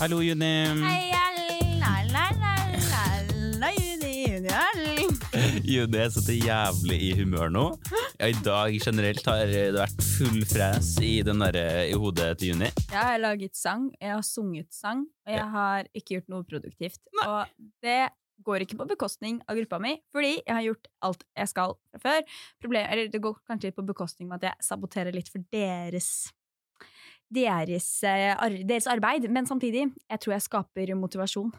Hallo, Juni. Hei, la, la, la, la, la, Juni, Juni. Juni er så til jævlig i humør nå. Ja, I dag generelt har det vært full fres i, den der, i hodet til Juni. Jeg har laget sang, jeg har sunget sang, og jeg har ikke gjort noe produktivt. Og det går ikke på bekostning av gruppa mi, fordi jeg har gjort alt jeg skal fra før. Problem, eller det går kanskje litt på bekostning med at jeg saboterer litt for deres deres, eh, deres arbeid, men samtidig, jeg tror jeg skaper motivasjon.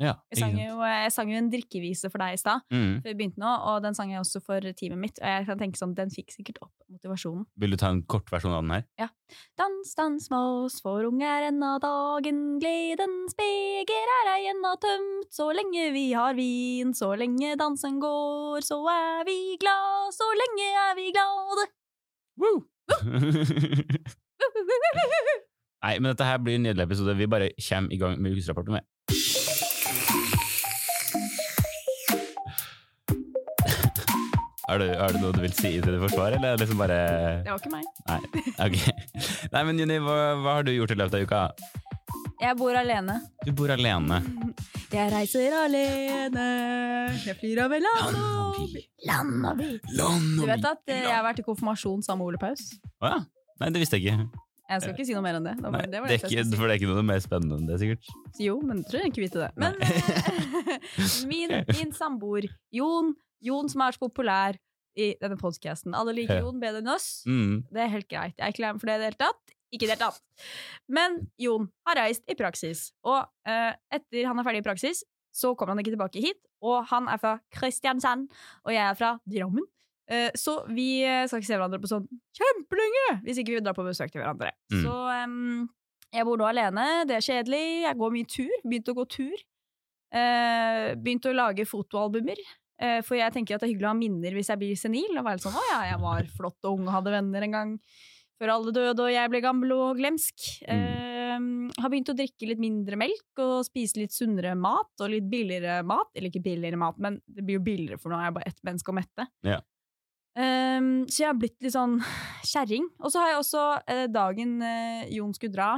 Ja, Jeg sang jo, jeg sang jo en drikkevise for deg i stad, Mm. før vi begynte nå, og den sang jeg også for teamet mitt. Og jeg kan tenke sånn, den fikk sikkert opp motivasjonen. Vil du ta en kort versjon av den her? Ja. Dans, dans med oss, for unger ennå dagen, gledens beger er ei ennå tømt. Så lenge vi har vin, så lenge dansen går, så er vi glad, så lenge er vi glade. Woo! Nei, men dette her blir en nydelig episode. Vi bare kommer i gang med ukesrapporten. med. Er det, er det, noe du vil si til det forsvaret, eller er det liksom bare Det var ikke meg. Nei. okay. Nei, men Juni, hva, hva har du gjort i løpet av uka? Jeg bor alene. Du bor alene. Jeg reiser alene, jeg flyr over land og by. Land og by. Du vet at jeg har vært i konfirmasjon sammen med Ole Paus? Å ja. Nei, det visste jeg ikke. Jeg skal ikke si noe mer enn det. det, var, Nei, det, det, er ikke for det er ikke noe mer spennende enn det, sikkert. Jo, men du trenger ikke vite det. Men eh, min, min samboer Jon, Jon som er så populær i denne podkasten. Alle liker. Jon bedre enn oss. Mm. Det er helt greit. Jeg er ikke lei meg for det i det hele tatt. Ikke i det hele tatt. Men Jon har reist i praksis, og uh, etter han er ferdig i praksis, så kommer han ikke tilbake hit. Og han er fra Kristiansand, og jeg er fra Drammen. Eh, så vi eh, skal ikke se hverandre på sånn kjempelenge hvis ikke vi drar på besøk til hverandre. Mm. Så um, jeg bor nå alene, det er kjedelig. Jeg går mye tur. Begynte å gå tur. Uh, begynte å lage fotoalbumer. uh, for jeg tenker at det er hyggelig å ha minner hvis jeg blir senil. Og være litt sånn 'Å ja, jeg var flott og ung og hadde venner en gang'. Før alle døde og jeg ble gammel og glemsk. Eh, har begynt å drikke litt mindre melk og spise litt sunnere mat og litt billigere mat. Eller ikke billigere mat, men det blir jo billigere, for nå er jeg bare ett menneske å mette. Ja. Eh, så jeg har blitt litt sånn kjerring. Og så har jeg også eh, dagen eh, Jon skulle dra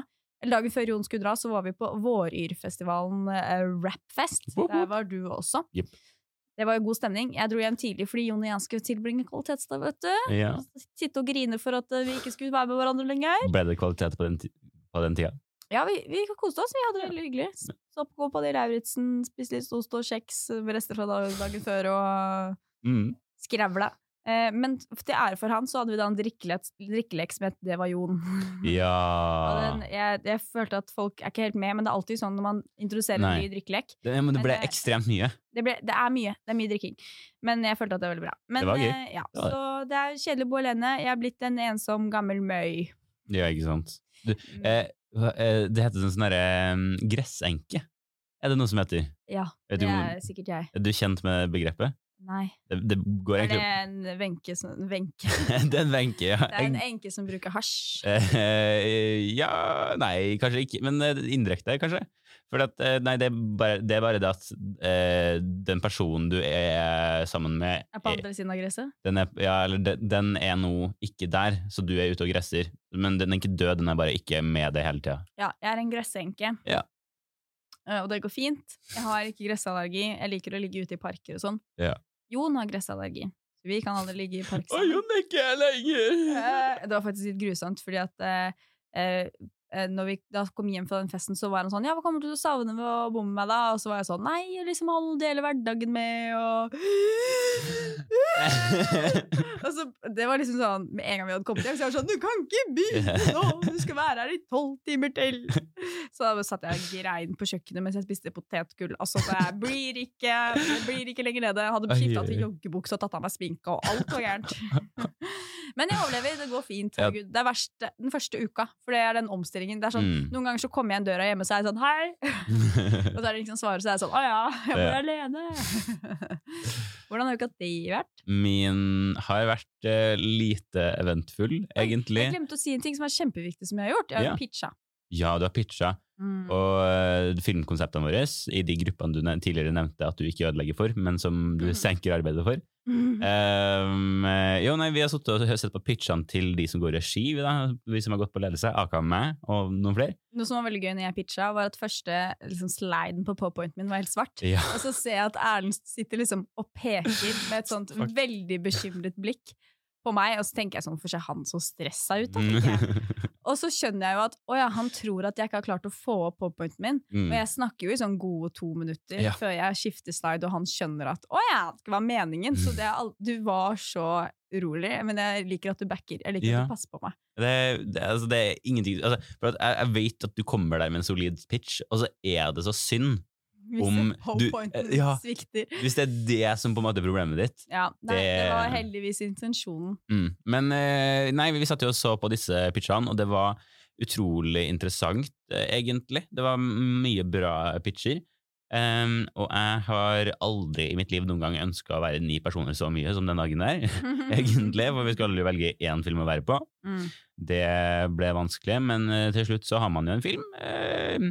eller Dagen før Jon skulle dra, så var vi på Våryrfestivalen eh, Rapfest. Der var du også. Yep. Det var jo god stemning. Jeg dro hjem tidlig fordi Jon og jeg skulle tilbringe kvalitetsdag. vet du. Ja. Sitte og grine for at eh, vi ikke skulle være med hverandre lenger. Ble det kvalitet på den, på den tida? Ja, vi, vi koste oss. Vi hadde det veldig hyggelig. Så på Kompani Lauritzen, spiste litt ost og kjeks med rester fra dagen før og Mm. skravla. Eh, men til ære for han så hadde vi da en drikkelek, drikkelek som het Det var Jon. Ja den, jeg, jeg følte at folk er ikke helt med, men det er alltid sånn når man introduserer Nei. en ny drikkelek. det, men det ble Men, eh, ekstremt mye. Det, ble, det er mye. Det er mye drikking. Men jeg følte at det var veldig bra. Men, Det var gøy. eh, ja, så det er kjedelig å bo alene. Jeg er blitt en ensom gammel møy. Ja, ikke sant. Du, Mm. eh, eh, det heter sånn sånn derre gressenke. Er det noe som heter? Ja, det er sikkert jeg. er du kjent med begrepet? Nei. Det, det går Er det en venke som Wenche? Det er en venke, ja. Det er en enke som bruker hasj. Eh, ja Nei, kanskje ikke, men eh, indirekte, kanskje. For at, eh, nei, det er, bare, det er bare det at eh, den personen du er sammen med Er på andre siden av gresset? den er, ja, eller den, den er nå ikke der, så du er ute og gresser. Men den er ikke død, den er bare ikke med deg hele tida. Ja, jeg er en gressenke. Ja. Eh, Og det går fint. Jeg har ikke gressallergi. Jeg liker å ligge ute i parker og sånn. Ja. Jon har gressallergi. Så vi kan aldri ligge i park sammen. Å, Jon er ikke her lenger! Eh, Det var faktisk litt grusomt, fordi at eh, når vi da kom hjem fra den festen, så var han sånn Ja, hva kommer du til å savne ved å bo med meg, da? Og så var jeg sånn Nei, liksom holde deler hverdagen med, og Altså, Det var liksom sånn Med en gang vi hadde kommet hjem, så jeg var sånn Du kan ikke begynne nå! Du skal være her i tolv timer til! Så da satt jeg og grein på kjøkkenet mens jeg spiste potetgull. Altså, det blir ikke, blir ikke lenger nede. Jeg hadde skifta til joggebukse og tatt av meg sminka, og alt var gærent. Men jeg overlever, det går fint. Ja. Det er verst den første uka, for det er den omstillingen. Det er sånn, Mm. Noen ganger så kommer jeg inn døra hjemme, så er jeg sånn hei! Og så er det liksom svaret, så er jeg sånn å ja, jeg bor alene. Hvordan har uka di vært? Min har vært uh, lite eventfull, egentlig. Jeg glemte å si en ting som er kjempeviktig som jeg har gjort. Jeg har Ja. pitcha. Ja, du har pitcha. Mm. Og eh, filmkonseptene våre i de gruppene du tidligere nevnte at du ikke ødelegger for, men som du Mhm. senker arbeidet for, Um, jo, nei, Vi har sittet og sett på pitchene til de som går regi, vi, da, vi som har gått på ledelse, aka meg og noen flere. Noe som var veldig gøy når jeg pitcha, var at første liksom, sliden på powerpointen min var helt svart. Ja. Og så ser jeg at Erlend sitter liksom og peker med et sånt veldig bekymret blikk på meg, og så tenker jeg sånn, for se han så stressa ut? da. Og så skjønner jeg jo at å ja, han tror at jeg ikke har klart å få opp powerpointen min. Mm. Og jeg snakker jo i sånn gode to minutter Ja. før jeg skifter slide, og han skjønner at å ja, det var meningen. Så det er al du var så urolig, men jeg liker at du backer. Jeg liker Ja. at du passer på meg. Det, det, altså, det er ingenting altså, jeg, jeg vet at du kommer der med en solid pitch, og så er det så synd Om du- ja. hvis det er det som på en måte er problemet ditt. Ja, nei, det... Det- var heldigvis intensjonen. Mm. Men eh, nei, vi satt jo og så på disse pitchene, og det var utrolig interessant, eh, egentlig. Det var mye bra pitcher. Um, og jeg har aldri i mitt liv noen gang ønska å være ni personer så mye som den dagen der. egentlig, for vi skal jo velge én film å være på. Mm. Det ble vanskelig, men eh, til slutt så har man jo en film. Uh,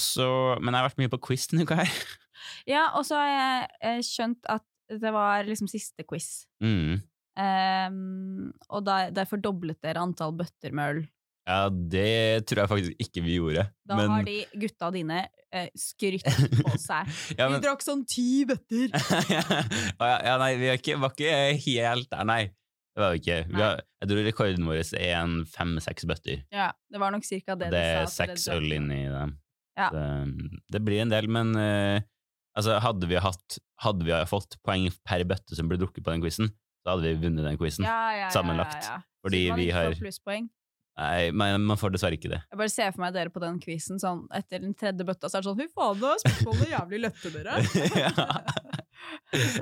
så, men jeg har vært mye på quiz denne uka her. Ja, og så har jeg eh, skjønt at det var liksom siste quiz. Mm. Um, og der, derfor doblet dere antall bøtter med øl. Ja, det tror jeg faktisk ikke vi gjorde. Da men, har de gutta dine eh, skrytt på seg. ja, Vi drakk sånn ti bøtter! ja, ja, nei, vi var ikke, var ikke helt der, nei. Det var vi ikke. Vi har, jeg tror rekorden vår er en fem-seks bøtter. Ja, det var nok cirka det, Det du sa. Det er seks øl inni dem. Ja. Så, um, det blir en del, men uh, altså, hadde, vi hatt, hadde vi fått poeng per bøtte som ble drukket på den quizen, så hadde vi vunnet den quizen. Ja, sammenlagt. Fordi Siden man vi har plusspoeng. Nei, men man får dessverre ikke det. Jeg bare ser for meg dere på den quizen sånn etter den tredje bøtta, så er det sånn Fy faen, er spørsmålene jævlig lette, dere! ja.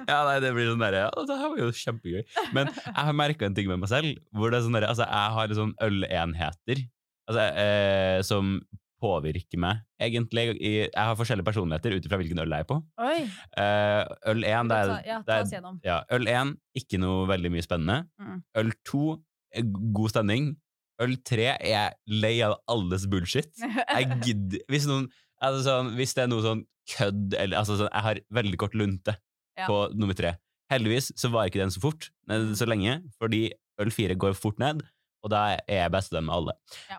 ja, nei, det blir sånn derre Ja, det her var jo kjempegøy. Men jeg har merka en ting med meg selv. Hvor det er sånn der, Altså, jeg har sånn ølenheter altså, eh, som påvirker meg, egentlig. Jeg har forskjellige personligheter ut ifra hvilken øl jeg er på. Oi! Eh, øl 1, det er, ja, det ta oss gjennom. ja, øl 1, ikke noe veldig mye spennende. Mm. Øl 2, er god stemning. Øl 3 er lei av alles bullshit. Jeg gidder Hvis, noen, altså sånn, hvis det er noe sånn kødd eller altså sånn, Jeg har veldig kort lunte Ja. på nummer tre. Heldigvis så var ikke den så fort, så lenge, fordi øl 4 går fort ned, og da er jeg bestevenn med alle. Ja.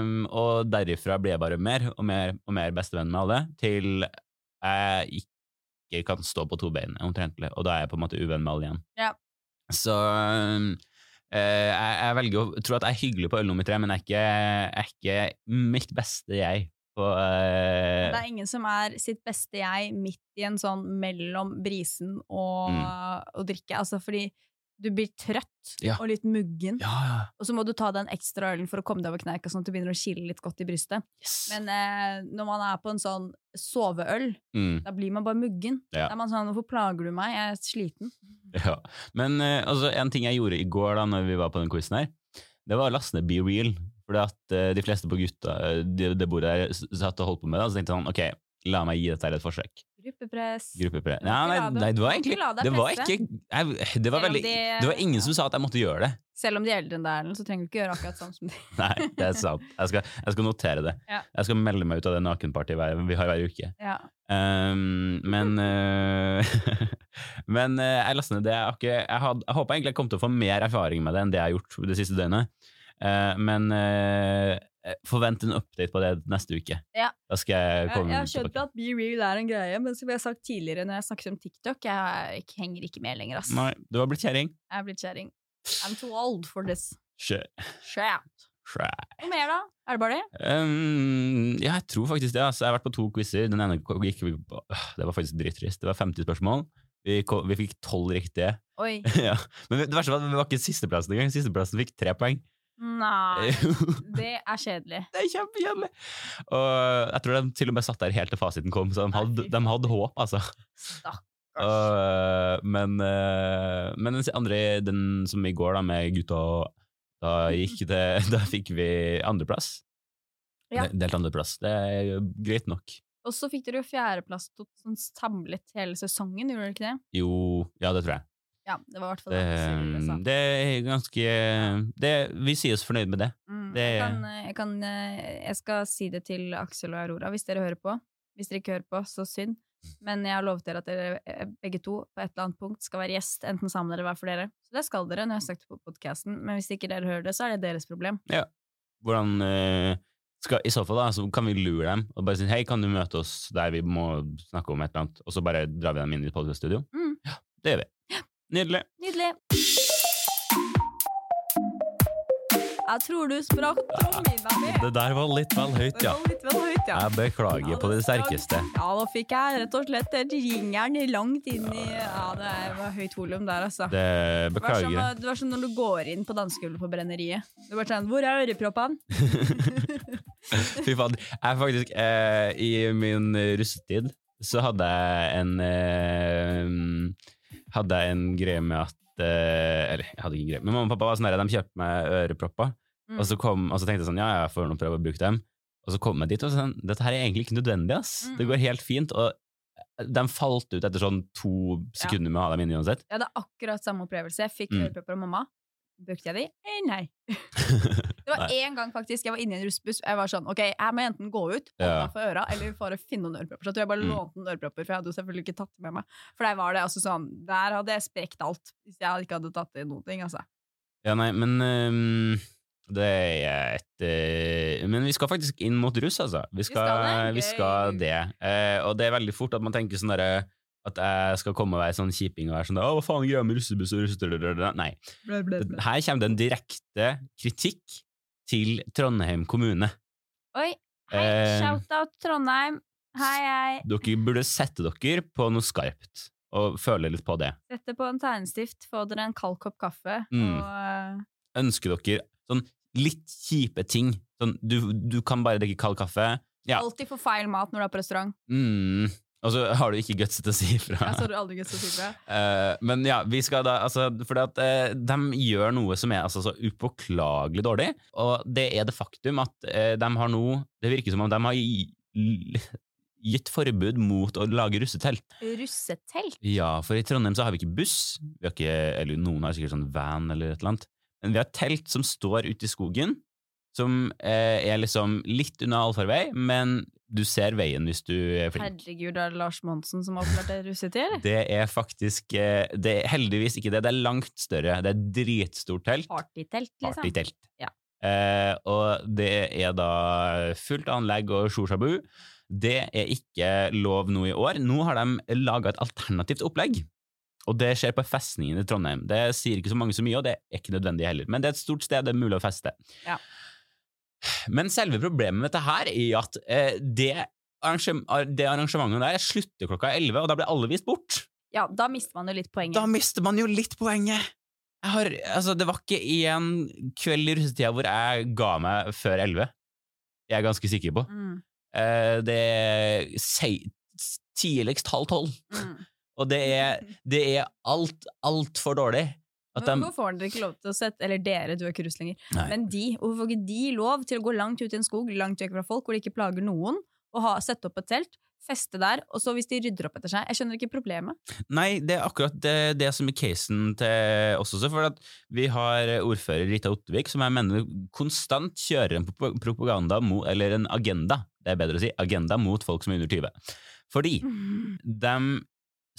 Um, og derifra blir jeg bare mer og mer og mer bestevenn med alle, til jeg ikke kan stå på to bein, omtrentlig, og da er jeg på en måte uvenn med alle igjen. Ja. Så um, Uh, jeg, jeg velger å tro at jeg er hyggelig på øl nummer tre, men jeg er ikke, jeg er ikke mitt beste jeg. På, uh... Det er ingen som er sitt beste jeg midt i en sånn mellom brisen og, Mm. og drikke. Altså fordi du blir trøtt Ja. og litt muggen, ja, ja. og så må du ta den ekstra ølen for å komme deg over kneika, sånn at du begynner å kile litt godt i brystet. Yes. Men eh, når man er på en sånn soveøl, mm, da blir man bare muggen. Da er man sånn 'Hvorfor plager du meg? Jeg er sliten'. ja. Men eh, altså, en ting jeg gjorde i går da når vi var på den quizen her, det var å laste ned Be Real. Fordi at eh, de fleste på gutta, eh, det de bordet der, satt og holdt på med det, og så tenkte jeg sånn, ok, la meg gi dette her et forsøk. Gruppepress. Gruppepress. Nei, nei, det- nei, det var egentlig Det var ikke jeg, Det var veldig de- Det var ingen som sa at jeg måtte gjøre det. Selv om de er eldre enn deg, så trenger du ikke gjøre akkurat sånn som de. Nei, det er sant. Jeg skal, jeg skal notere det. Ja. Jeg skal melde meg ut av det nakenpartiet vi har hver uke. Ja. Um, men uh, Men uh, jeg lasta ned det. Jeg, har ikke, jeg, had, jeg håpa egentlig jeg kom til å få mer erfaring med det enn det jeg har gjort det siste døgnet. Eh, men eh, forvent en update på det neste uke. Ja. Da skal jeg Jeg, komme jeg har skjønt at Be Real er en greie, men som jeg har sagt tidligere når jeg snakker om TikTok, jeg er- jeg henger ikke med lenger, ass. Nei, du har blitt kjerring. Jeg er blitt kjerring. I'm too old for this. Shit. Sjø. Noe mer, da? Er det bare det? Um, ja, jeg tror faktisk det. Altså. Jeg har vært på to quizer. Den ene gikk vi på Det var faktisk drittrist. Det var 50 spørsmål. Vi, kom, vi fikk 12 riktige. Oi. ja. Men det verste var at vi var ikke sisteplassen engang. Sisteplassen fikk tre poeng. Nei. Det er kjedelig. Det er kjempekjedelig! Og jeg tror de til og med satt der helt til fasiten kom, så de hadde, de hadde håp, altså. Stakkars. Og, men, eh, men den andre, den som i går da med gutta, da, gikk det, da fikk vi andreplass. Ja. Delt andreplass. Det er greit nok. Og så fikk dere jo fjerdeplass sånn samlet hele sesongen, gjorde dere ikke det? Jo, ja, det tror jeg. Ja, det var i hvert fall Det, det Cyril det er ganske det, Vi sier oss fornøyd med det. Mm, det- jeg, kan, jeg, kan, eh, jeg skal si det til Aksel og Aurora hvis dere hører på. Hvis dere ikke hører på, så synd. Men jeg har lovet dere at dere eh, begge to på et eller annet punkt skal være gjest, enten sammen eller hver for dere. Så det skal dere når jeg har sagt det på podkasten. Men hvis ikke dere hører det, så er det deres problem. Hvordan eh, skal, I så fall da, så kan vi lure dem og bare si hei, kan du møte oss der vi må snakke om et eller annet, og så bare drar vi dem inn i podcaststudio? Mm. Ja, det gjør vi. Nydelig. Nydelig. Jeg tror du sprakk trommehinna mi. Det der var litt vel høyt, ja. litt vel høyt, ja. Jeg beklager på det sterkeste. Ja, da fikk jeg rett og slett et ringeren langt inn i Ja, det var høyt volum der, altså. Det Det var, som, beklager det var som når du går inn på dansegulvet på brenneriet. Du bare sånn Hvor er øreproppene? Fy faen. Jeg faktisk, eh, i min russetid, så hadde jeg en eh, Hadde jeg en greie med at eh, Eller, jeg hadde ikke en greie, men mamma og pappa var sånn der, de kjøpte meg ørepropper. Mm. Og, så kom, og så tenkte jeg sånn, ja, jeg får nå prøve å bruke dem. Og så kom jeg dit og sånn, dette her er egentlig ikke nødvendig, ass. Mm. Det går helt fint. Og de falt ut etter sånn to sekunder med å ha dem inne uansett. Jeg hadde akkurat samme opplevelse. Jeg fikk Mm. ørepropper av mamma. Brukte jeg de? Eh, nei. Det var én gang faktisk jeg var inne i en russbuss. Jeg var sånn, ok, jeg må enten gå ut, meg for øra, eller bare finne noen ørepropper. Så jeg tror jeg bare Mm. lånte noen ørepropper, for jeg hadde jo selvfølgelig ikke tatt det med meg. For der var det altså sånn, der hadde jeg sprekt alt, hvis jeg ikke hadde tatt i noen ting, altså. Ja, nei, men um, det er et eh, Men vi skal faktisk inn mot russ, altså. Vi skal, skal det? vi skal det. Eh, og det er veldig fort at man tenker sånn derre at jeg skal komme og være sånn kjiping og være sånn Å, hva faen greia med russebuss og russebuss?' Nei. Ble, ble, ble. Her kommer det en direkte kritikk til Trondheim kommune. Oi, hei, Eh. shout-out Trondheim. Hei, hei. Dere burde sette dere på noe skarpt og føle litt på det. Sette på en tegnestift, få dere en kald kopp kaffe, Mm. og uh... Ønsker dere sånn litt kjipe ting? Sånn, du, du kan bare drikke kald kaffe. Ja. alltid få feil mat når du er på restaurant. Mm. Og så har du ikke guts til å si ifra. Jeg så du aldri til å si ifra. Uh, men ja, vi skal da altså, Fordi at eh, de gjør noe som er altså, så upåklagelig dårlig, og det er det faktum at uh, de har nå Det virker som om de har gitt forbud mot å lage russetelt. Russetelt? Ja, for i Trondheim så har vi ikke buss, vi har ikke, eller noen har sikkert sånn van eller et eller annet, men vi har telt som står ute i skogen, som eh, er liksom litt unna allfarvei, men du ser veien hvis du er flink. Herregud, er det Lars Monsen som har opplært deg russetid? Det er faktisk eh, det er Heldigvis ikke det. Det er langt større. Det er dritstort telt. Partytelt, liksom. Partytelt. Ja. Eh, og det er da fullt anlegg og sjosjabu. Det er ikke lov nå i år. Nå har de laga et alternativt opplegg. Og det skjer på festningen i Trondheim. Det sier ikke så mange så mye, og det er ikke nødvendig heller. Men det er et stort sted, det er mulig å feste. Ja. Men selve problemet med dette her er at eh, det, arrangement, det arrangementet der slutter klokka 11, og da blir alle vist bort. Ja, da mister man jo litt poenget. Da mister man jo litt poenget. Jeg har, altså, det var ikke en kveld i russetida hvor jeg ga meg før 11. Jeg er ganske sikker på. Mm, Eh, det er tidligst halv tolv. mm. Og det er, det er alt, altfor dårlig. De, Hvorfor får dere ikke lov til å sette Eller dere, du er ikke russ lenger. Nei. Men de, hvorfor får ikke de lov til å gå langt ut i en skog, langt vekk fra folk, hvor de ikke plager noen, og ha, sette opp et telt, feste der, og så hvis de rydder opp etter seg Jeg skjønner ikke problemet. Nei, det er akkurat det, det som er casen til oss også. For vi har ordfører Rita Ottervik, som jeg mener konstant kjører en propaganda mot, eller en agenda, det er bedre å si, agenda mot folk som er under 20. Fordi de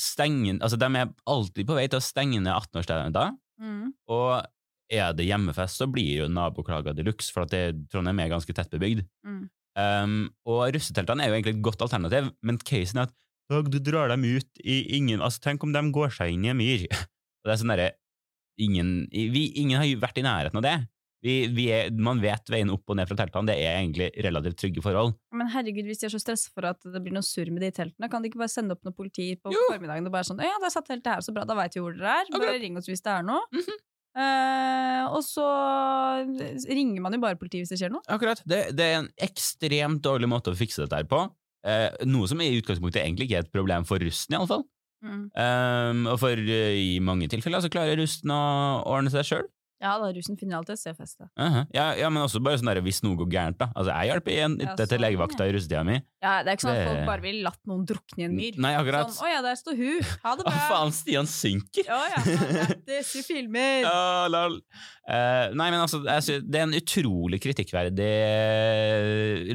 stenger Altså, de er alltid på vei til å stenge ned 18-årsdager, Mm. og er det hjemmefest, så blir jo naboklager de luxe, for det, Trondheim er ganske tettbebygd. Mm. Um, og russeteltene er jo egentlig et godt alternativ, men casen er at du drar dem ut i ingen Altså, tenk om de går seg inn i en myr. Og det er sånn derre ingen, vi, ingen har vært i nærheten av det. Vi, vi er, man vet veien opp og ned fra teltene, det er egentlig relativt trygge forhold. Men herregud, hvis de er så stressa for at det blir noe surr med de teltene, kan de ikke bare sende opp noe politi på Jo. formiddagen og bare sånn 'Ja, ja, der satt teltet her, så bra, da veit vi hvor dere er'. Bare ring oss hvis det er noe. Mhm. Eh, og så ringer man jo bare politiet hvis det skjer noe. Akkurat. Det, det er en ekstremt dårlig måte å fikse dette her på. Eh, noe som i utgangspunktet egentlig ikke er et problem for russen, iallfall. Mm. Um, og for uh, i mange tilfeller så klarer russen å ordne seg sjøl. Ja da, russen finner alltid et sted å feste. ja, ja, men også bare sånn der, hvis noe går gærent, da. Altså, jeg hjelper igjen Ja, til sånn, legevakta i russetida mi. Ja, det er ikke sånn at folk bare vil latt noen drukne i en myr. Nei, akkurat. Sånn, 'Å ja, der står hun. Ha det Å, bra'. faen, Stian synker! Ja, ja, Lættis, vi filmer. Ja, lol. Uh, nei, men altså, jeg det er en utrolig kritikkverdig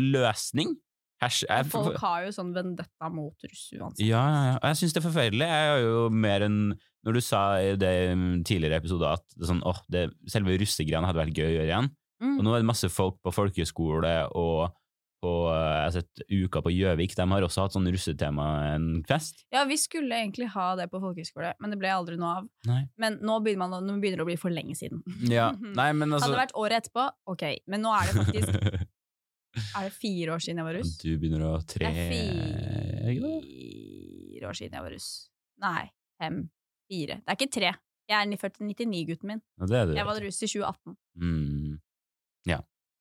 løsning Hers, jeg, Folk har jo sånn vendetta mot russ uansett. Ja, ja, ja. Jeg syns det er forferdelig. Jeg har jo mer enn Når du sa i det um, tidligere episode at det sånn, oh, det, selve russegreiene hadde vært gøy å gjøre igjen. Mm. Og nå er det masse folk på folkehøyskole og på eh, jeg har sett Uka på Gjøvik. De har også hatt sånn russetema en fest. Ja, vi skulle egentlig ha det på folkehøyskole, men det ble aldri noe av. Nei. Men nå begynner, man, nå begynner det å bli for lenge siden. Ja, nei, men altså Hadde det vært året etterpå, ok. Men nå er det faktisk Er det fire år siden jeg var russ? Du begynner å tre Det er fire år siden jeg var russ. Nei, fem. Fire. Det er ikke tre. Jeg er 99-gutten min. Ja, det er det, Jeg var russ i 2018. Mm.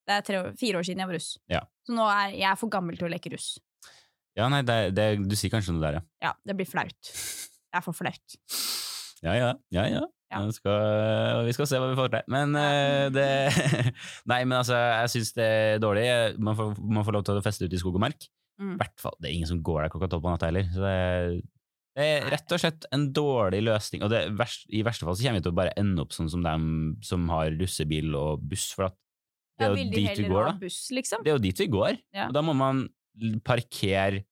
Det er tre, fire år siden jeg var russ. Ja. Så nå er jeg for gammel til å leke russ. Ja, nei, det, det, du sier kanskje noe der, ja. Ja, det blir flaut. Det er for flaut. Ja, ja. ja, ja. Ja. Vi, skal, vi skal se hva vi får til. Men uh, det Nei, men altså, jeg syns det er dårlig. Man får, man får lov til å feste ute i skog og mark. Mm. Hvert fall, Det er ingen som går der klokka tolv på natta heller. Så det, er- det er rett og slett en dårlig løsning. Og det, verst, i verste fall så kommer vi til å bare ende opp sånn som dem som har russebil og buss. For det er jo ja, dit vi går, da. buss, liksom? Det er jo dit vi går. Ja. Og da må man parkere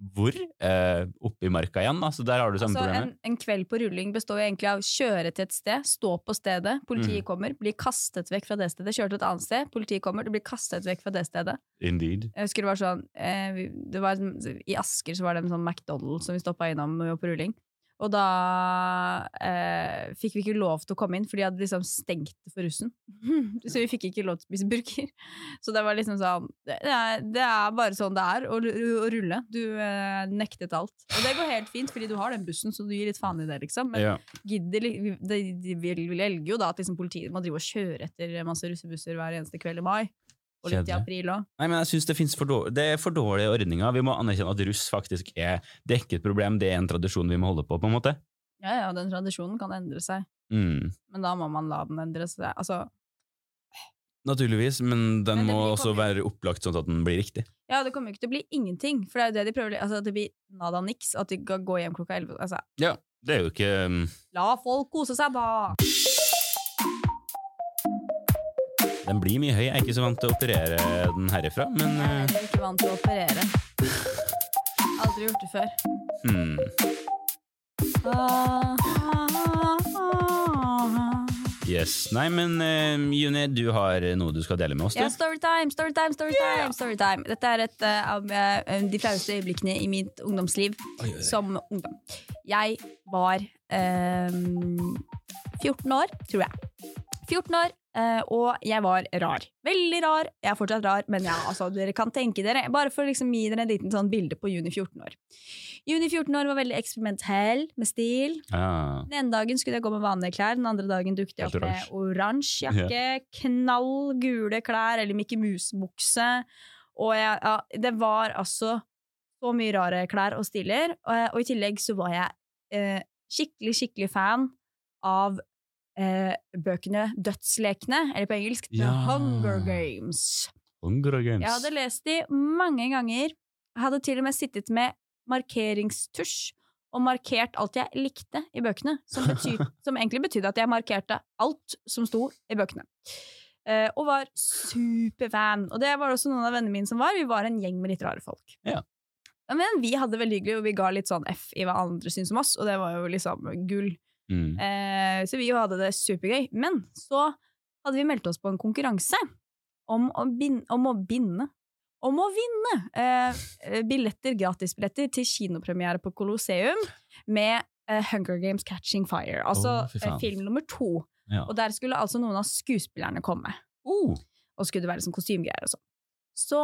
hvor? Eh, Oppe i marka igjen, da. Så der har du samme Altså, en, problemet. en kveld på rulling består jo egentlig av å kjøre til et sted, stå på stedet, politiet Mm. kommer, blir kastet vekk fra det stedet, kjøre til et annet sted, politiet kommer, du blir kastet vekk fra det stedet. Indeed. Jeg husker det var sånn eh, det var, I Asker så var det en sånn McDonald's som vi stoppa innom på rulling. Og da eh, fikk vi ikke lov til å komme inn, for de hadde liksom stengt det for russen. så vi fikk ikke lov til å spise burger. Så det var liksom sånn Det er, det er bare sånn det er å, å rulle. Du eh, nektet alt. Og det går helt fint, fordi du har den bussen, så du gir litt faen i det, liksom. Men Ja. gidder de, vi- de, de vil vil velge jo da at liksom politiet må drive og kjøre etter masse russebusser hver eneste kveld i mai. Og litt i april òg. Nei, men jeg synes det, for dårlig, det er for dårlige ordninger. Vi må anerkjenne at russ faktisk er Det er ikke et problem, det er en tradisjon vi må holde på, på en måte. Ja, ja, den tradisjonen kan endre seg. Mm. Men da må man la den endre seg. Altså, Naturligvis, men den Men må også kommer- være opplagt sånn at den blir riktig. ja, det kommer jo ikke til å bli ingenting, for det er jo det de prøver. Altså, at det blir nada niks, at de kan gå hjem klokka elleve. Altså, Ja, det er jo ikke um, la folk kose seg, da! Den blir mye høy. Jeg er ikke så vant til å operere den herifra, men Jeg er heller ikke vant til å operere. Aldri gjort det før. hmm. Ah, ah, ah. Yes. Nei, men uh, Juni, du har noe du skal dele med oss? Ja, storytime, storytime, storytime, storytime. Dette er et uh, av eh, de flaueste øyeblikkene i mitt ungdomsliv oi. som ungdom. Jeg var eh, 14 år, tror jeg. 14 år, eh, og jeg var rar. Veldig rar. Jeg er fortsatt rar, men ja, altså, dere kan tenke dere. Bare for å liksom gi dere en liten sånn bilde på Juni 14 år. Juni 14 år var veldig eksperimentell med stil. Ja. Den ene dagen skulle jeg gå med vanlige klær, den andre dagen dukket jeg opp med oransje jakke, knall gule klær eller Mickey Mouse-bukse. Og jeg, ja, det var altså så mye rare klær og stiler. Og, og i tillegg så var jeg eh, skikkelig, skikkelig fan av eh, bøkene Dødslekene, eller på engelsk The Ja. Hunger Games. Hunger Games. Jeg hadde lest de mange ganger. Jeg hadde til og med sittet med markeringstusj og markert alt jeg likte i bøkene, som, betyr, som egentlig betydde at jeg markerte alt som sto i bøkene. Eh, og var superfan. Og det var også noen av vennene mine som var. Vi var en gjeng med litt rare folk. Ja. Men vi hadde det veldig hyggelig, og vi ga litt sånn F i hva andre syntes om oss, og det var jo liksom gull. Mm. Eh, så vi jo hadde det supergøy. Men så hadde vi meldt oss på en konkurranse om å, bin om å binde om å vinne eh, billetter, gratisbilletter til kinopremiere på Colosseum med eh, Hunger Games Catching Fire. Altså oh, eh, film nummer to. Ja. Og der skulle altså noen av skuespillerne komme. Uh. Og skulle det være sånn kostymegreier og sånn. Så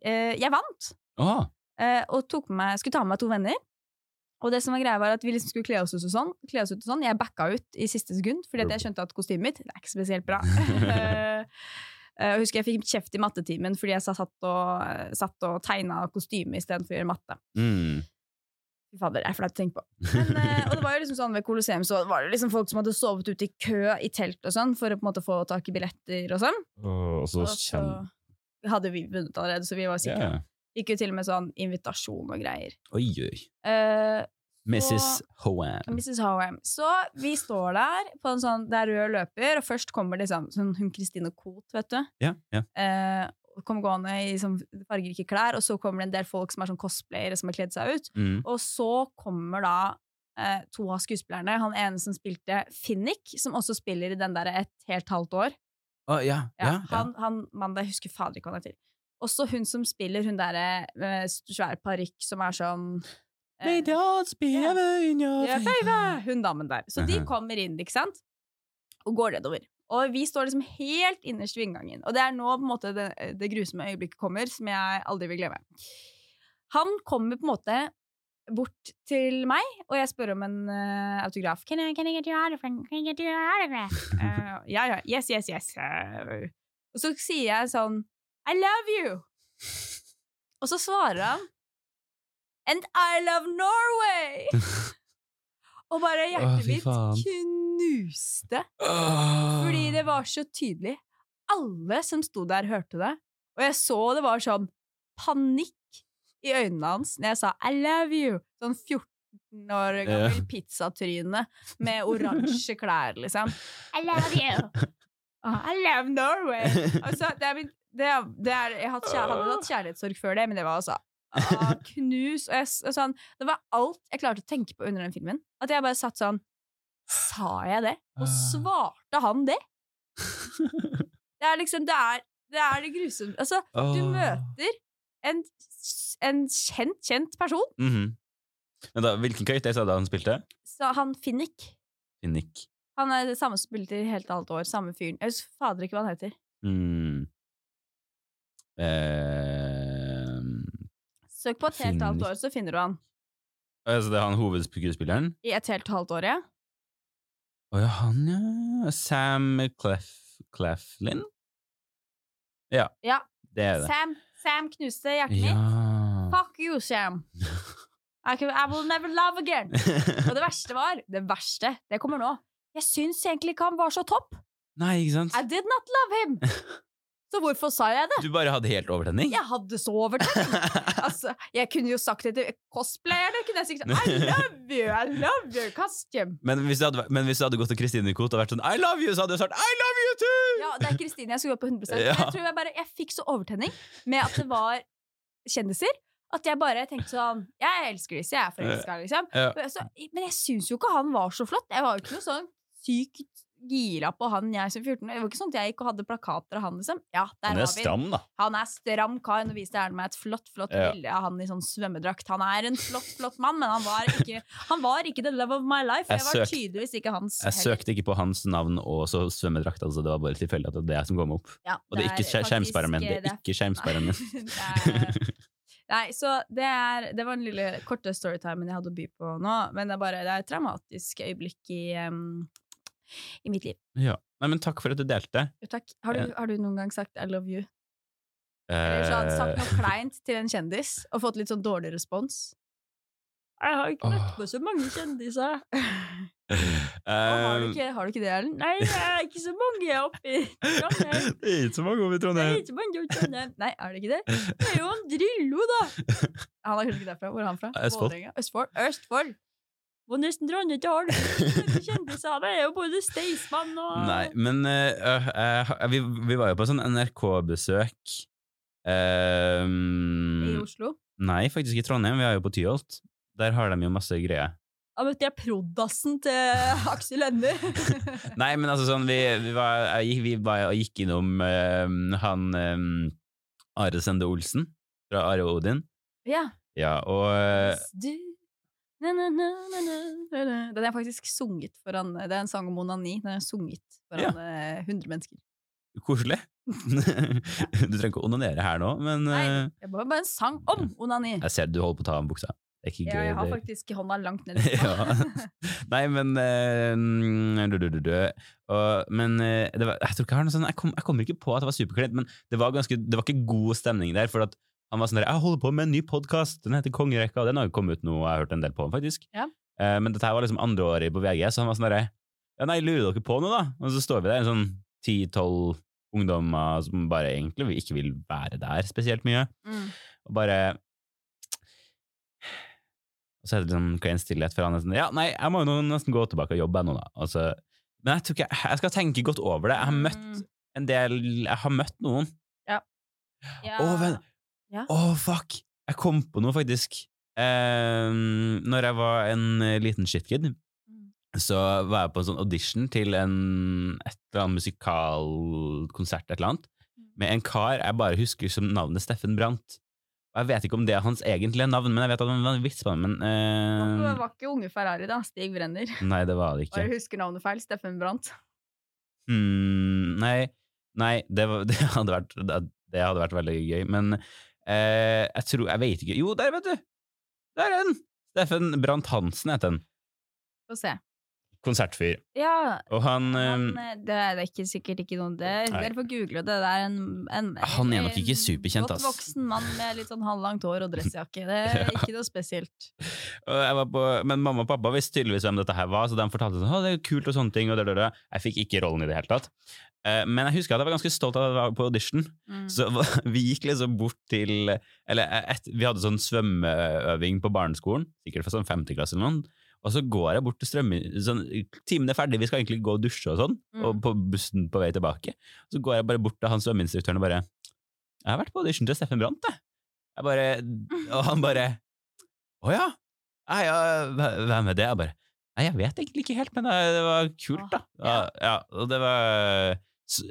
eh, jeg vant, Ah. Eh, og meg, skulle ta med meg to venner. Og det som var greia var at vi liksom skulle kle oss ut og sånn. Kle oss ut og sånn. Jeg backa ut i siste sekund, fordi jeg skjønte at kostymet mitt det er ikke spesielt bra. Eh, Jeg husker jeg fikk kjeft i mattetimen fordi jeg satt og, eh, satt og tegna kostyme istedenfor å gjøre matte. Mm. Fy fader, det er flaut å tenke på. Men, eh, og det var jo liksom sånn ved Colosseum så var det liksom folk som hadde sovet ute i kø i telt og sånn for å på en måte få tak i billetter og sånn. Og så Og så hadde vi vunnet allerede, så vi var sikre. Ja. Fikk jo til og med sånn invitasjon og greier. Oi, oi. Eh, Mrs. Hoam. Mrs. Hoam. Så vi står der på en sånn, det er rød løper, og først kommer liksom sånn, hun Kristine Koht, vet du. Ja, ja. Eh, kommer gående i sånn fargerike klær, og så kommer det en del folk som er sånn cosplayere som har kledd seg ut. Mm. Og så kommer da eh, to av skuespillerne. Han ene som spilte Finnick, som også spiller i den der Et helt halvt år. Å, ja, Ja, ja. Han, han mannen jeg husker fader ikke hva han heter. Også hun som spiller hun derre med svær parykk som er sånn eh, May the odds be ever in your favor. Hun damen der. Så de kommer inn, ikke sant? Og går nedover. Og vi står liksom helt innerst ved inngangen. Og det er nå på en måte det, det grusomme øyeblikket kommer, som jeg aldri vil glemme. Han kommer på en måte bort til meg, og jeg spør om en uh, autograf. Can I, can I get your autograph? Can I get your autograph? Uh, ja, ja. Yes, yes, yes. Uh, og så sier jeg sånn I love you! Og så svarer han And I love Norway! Og bare hjertet mitt knuste. Fordi det var så tydelig. Alle som sto der, hørte det. Og jeg så det var sånn panikk i øynene hans når jeg sa 'I love you'. Sånn 14 år gammel pizzatryne med oransje klær, liksom. I love you! Oh, I love Norway! Altså, det er min, det, det er, jeg hadde, kjær, hadde hatt kjærlighetssorg før det, men det var altså ah, knus. Og jeg, og sånn, det var alt jeg klarte å tenke på under den filmen. At jeg bare satt sånn Sa jeg det? Og svarte han det? Det er liksom Det er det, er det grusomme Altså, du møter en, en kjent, kjent person. Mhm. Men da, hvilken karakter sa du han spilte? Så han Finnick. Finnick. Han er det samme som spilte i helt annet år. Samme fyren. Jeg husker fader ikke hva han heter. Mm. Eh, Søk på et helt halvt år, så finner du han. altså det er han hovedskuespilleren? I et helt halvt år, ja. Å ja, han, ja. Sam Clef Cleflin? Ja. Ja. Det er det. Sam, Sam knuste hjertet mitt. Fuck you, Sam. I, can, I will never love again. Og det verste var Det verste, det kommer nå. Jeg syns egentlig ikke han var så topp. Nei, ikke sant? I did not love him. Så hvorfor sa jeg det? Du bare hadde helt overtenning? Jeg hadde så overtenning. Altså, jeg kunne jo sagt det til cosplayerne. Kunne jeg sagt I love you, I love your costume. Men hvis, du hadde, men hvis du hadde gått til Kristine Koht og vært sånn I love you, så hadde du sagt I love you too! Ja, det er Kristine jeg skulle gå på 100 Ja. Jeg tror jeg bare Jeg fikk så overtenning med at det var kjendiser. At jeg bare tenkte sånn Jeg elsker disse, jeg er forelska, liksom. Ja. Men så- Men jeg syns jo ikke han var så flott. Jeg var jo ikke noe sånn sykt gira på han jeg som 14 Det var ikke sånn at jeg gikk og hadde plakater av han, liksom. Ja, der Han har er stram, da. Han er stram kar. Nå viste jeg meg et flott flott Ja. bilde av han i sånn svømmedrakt. Han er en flott flott mann, men han var ikke, han var ikke the love of my life. Jeg Jeg var søkt, tydeligvis ikke hans Jeg søkte ikke på hans navn og så svømmedrakt, altså det var bare tilfeldig at det er det som kom opp. Ja, Og det er ikke skje- skjermsperren min. Det er ikke skjermsperren min. Nei, det så det er Det var den lille korte storytimen jeg hadde å by på nå, men det er bare Det er et traumatisk øyeblikk i, em, i mitt liv. Ja. Nei, men takk for at du delte. Jo, takk. Har du, har du noen gang sagt 'I love you'? Eller sånn, sagt noe Eh, kleint til en kjendis og fått litt sånn dårlig respons? Jeg har ikke møtt på så mange kjendiser. Har, du eh, ikke, har du ikke det, Erlend? Nei, det er ikke så mange oppe i Trondheim. Det er ikke så mange over i Det er ikke så mange oppe i Trondheim. Nei, er det ikke det? Det er jo en Drillo, da! Han er kanskje ikke derfra. Hvor er han fra? Østfold. Østfold. Østfold! Hvor nesten det. så mange Kjendiser. Er jo både Staysman og Nei, men uh, eh, vi, vi var jo på sånn NRK-besøk um, i Oslo. Nei, faktisk i Trondheim. Vi er jo på Tyholt. Der har de jo masse greier. Da møtte jeg prod.assen til Aksel Hennie. Nei, men altså sånn, vi, vi, var, jeg, vi var, gikk innom uh, han um, Are Sende Olsen fra Are og Odin. ja. Ja, og eh, na, na, na. Den er faktisk sunget foran Det er en sang om onani. Den er sunget foran ja. 100 mennesker. koselig. du trenger ikke å onanere her nå, men Nei, eh, det var bare en sang om onani. jeg ser du holder på å ta av buksa. Det er ikke Ja, gøy. jeg har faktisk hånda langt ned Ja. Nei, men eh, mm, du, du, du, du. Og, Men eh, det var, jeg tror ikke jeg har noe sånn Jeg, kom, jeg kommer ikke på at det var superkleint, men det var, ganske, det var ikke god stemning der. For at han var sånn der Jeg holder på med en ny podkast, den heter Kongerekka, og den har jo kommet ut nå, jeg har hørt en del på den, faktisk. Ja. Eh, men dette her var liksom andre året på VG, så han var sånn derre Ja, nei, lurer dere på noe, da? Og så står vi der, en sånn ti-tolv ungdommer som bare egentlig ikke vil være der spesielt mye, Mm. og bare og så er det sånn klein stillhet for han. Sånn, ja, nei, jeg må jo nesten gå tilbake og jobbe nå, da. Altså, men jeg ikke, jeg skal tenke godt over det. Jeg har møtt Mm. en del Jeg har møtt noen. Ja. Ja. Å. Ja. oh, fuck! Jeg kom på noe, faktisk. Eh, når jeg var en eh, liten shitkid, Mm. så var jeg på en sånn audition til en, et eller annet musikalkonsert, et eller annet, Mm. med en kar jeg bare husker som navnet Steffen Brandt. Og jeg vet ikke om det er hans egentlige navn, men jeg vet at han var en vits på det. Men Det eh, var ikke Unge Ferrari, da. Stig Brenner. Nei, det var det ikke. Bare husker navnet feil. Steffen Brandt. Hmm, nei, nei det, var, det, hadde vært, det, det hadde vært veldig gøy. Men eh, jeg tror Jeg vet ikke Jo, der, vet du! Der er den! Steffen Brandt Hansen heter den. Få se. Konsertfyr. Ja, Og han, han, eh, eh, det er ikke sikkert ikke noe det. Dere får google det. Det er en, en Han er nok ikke superkjent, superkjent, Godt voksen mann med litt sånn halvlangt hår og dressjakke. Det er Ja. ikke noe spesielt. og jeg var på, men mamma og pappa visste tydeligvis hvem dette her var, så de fortalte sånn, det er kult og sånne ting. Og det, det, det. Jeg fikk ikke rollen i det hele tatt. Eh, men jeg husker at jeg var ganske stolt av at jeg var på audition. Mm. Så vi gikk liksom bort til Eller et, vi hadde sånn svømmeøving på barneskolen, sikkert fra sånn femteklasse eller noe. Og så går jeg bort til strømme... Sånn, timen er ferdig, vi skal egentlig gå og dusje og sånn, Mm. og på bussen på vei tilbake. Så går jeg bare bort til han svømmeinstruktøren og bare 'Jeg har vært på audition til Steffen Brandt, jeg.' jeg bare, og han bare 'Å ja? Ja, hvem er det?' Jeg bare 'Nei, jeg vet egentlig ikke helt, men det det var kult, da'. Ja, ja, og det var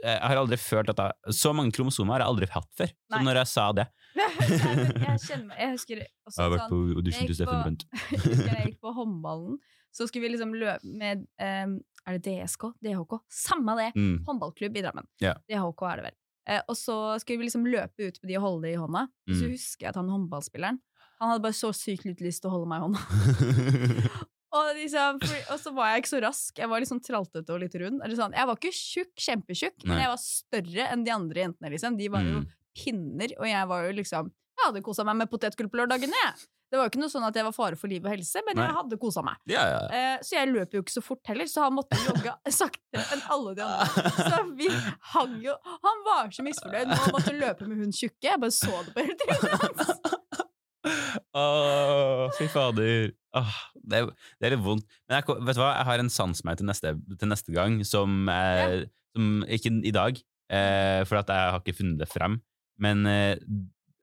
Jeg har aldri følt at jeg, Så mange kromosomer har jeg aldri hatt før, Nei. som når jeg sa det. jeg kjenner Jeg husker også Jeg har vært sånn på audition til Steffen på- Jeg gikk på håndballen, så skulle vi liksom løpe med um, Er det DSK? DHK? Samme det! Mm. Håndballklubb i Drammen. Yeah. DHK er det vel. Uh, og så skulle vi liksom løpe ut på de og holde det i hånda. Og så Mm. husker jeg at han håndballspilleren Han hadde bare så sykt litt lyst til å holde meg i hånda. Og, liksom, for, og så var jeg ikke så rask. Jeg var litt sånn traltete og litt rund. Eller sånn. Jeg var ikke tjukk, kjempetjukk, men jeg var større enn de andre jentene. Liksom. De var jo Mm. Pinner, og jeg var jo liksom Jeg hadde kosa meg med potetgull på lørdagene, jeg. Det var jo ikke noe sånn at jeg var fare for liv og helse, men Nei. jeg hadde kosa meg. Ja, ja. Eh, så jeg løp jo ikke så fort heller, så han måtte jogge saktere enn alle de andre. Så vi hang jo Han var så misfornøyd med å måtte løpe med hun tjukke. Jeg bare så det på hele trynet hans. Åh, fy fader. Åh, det, er, det er litt vondt. Men jeg, vet du hva? jeg har en sans meg til neste, til neste gang, som, eh, som Ikke i dag, eh, for at jeg har ikke funnet det frem. Men eh,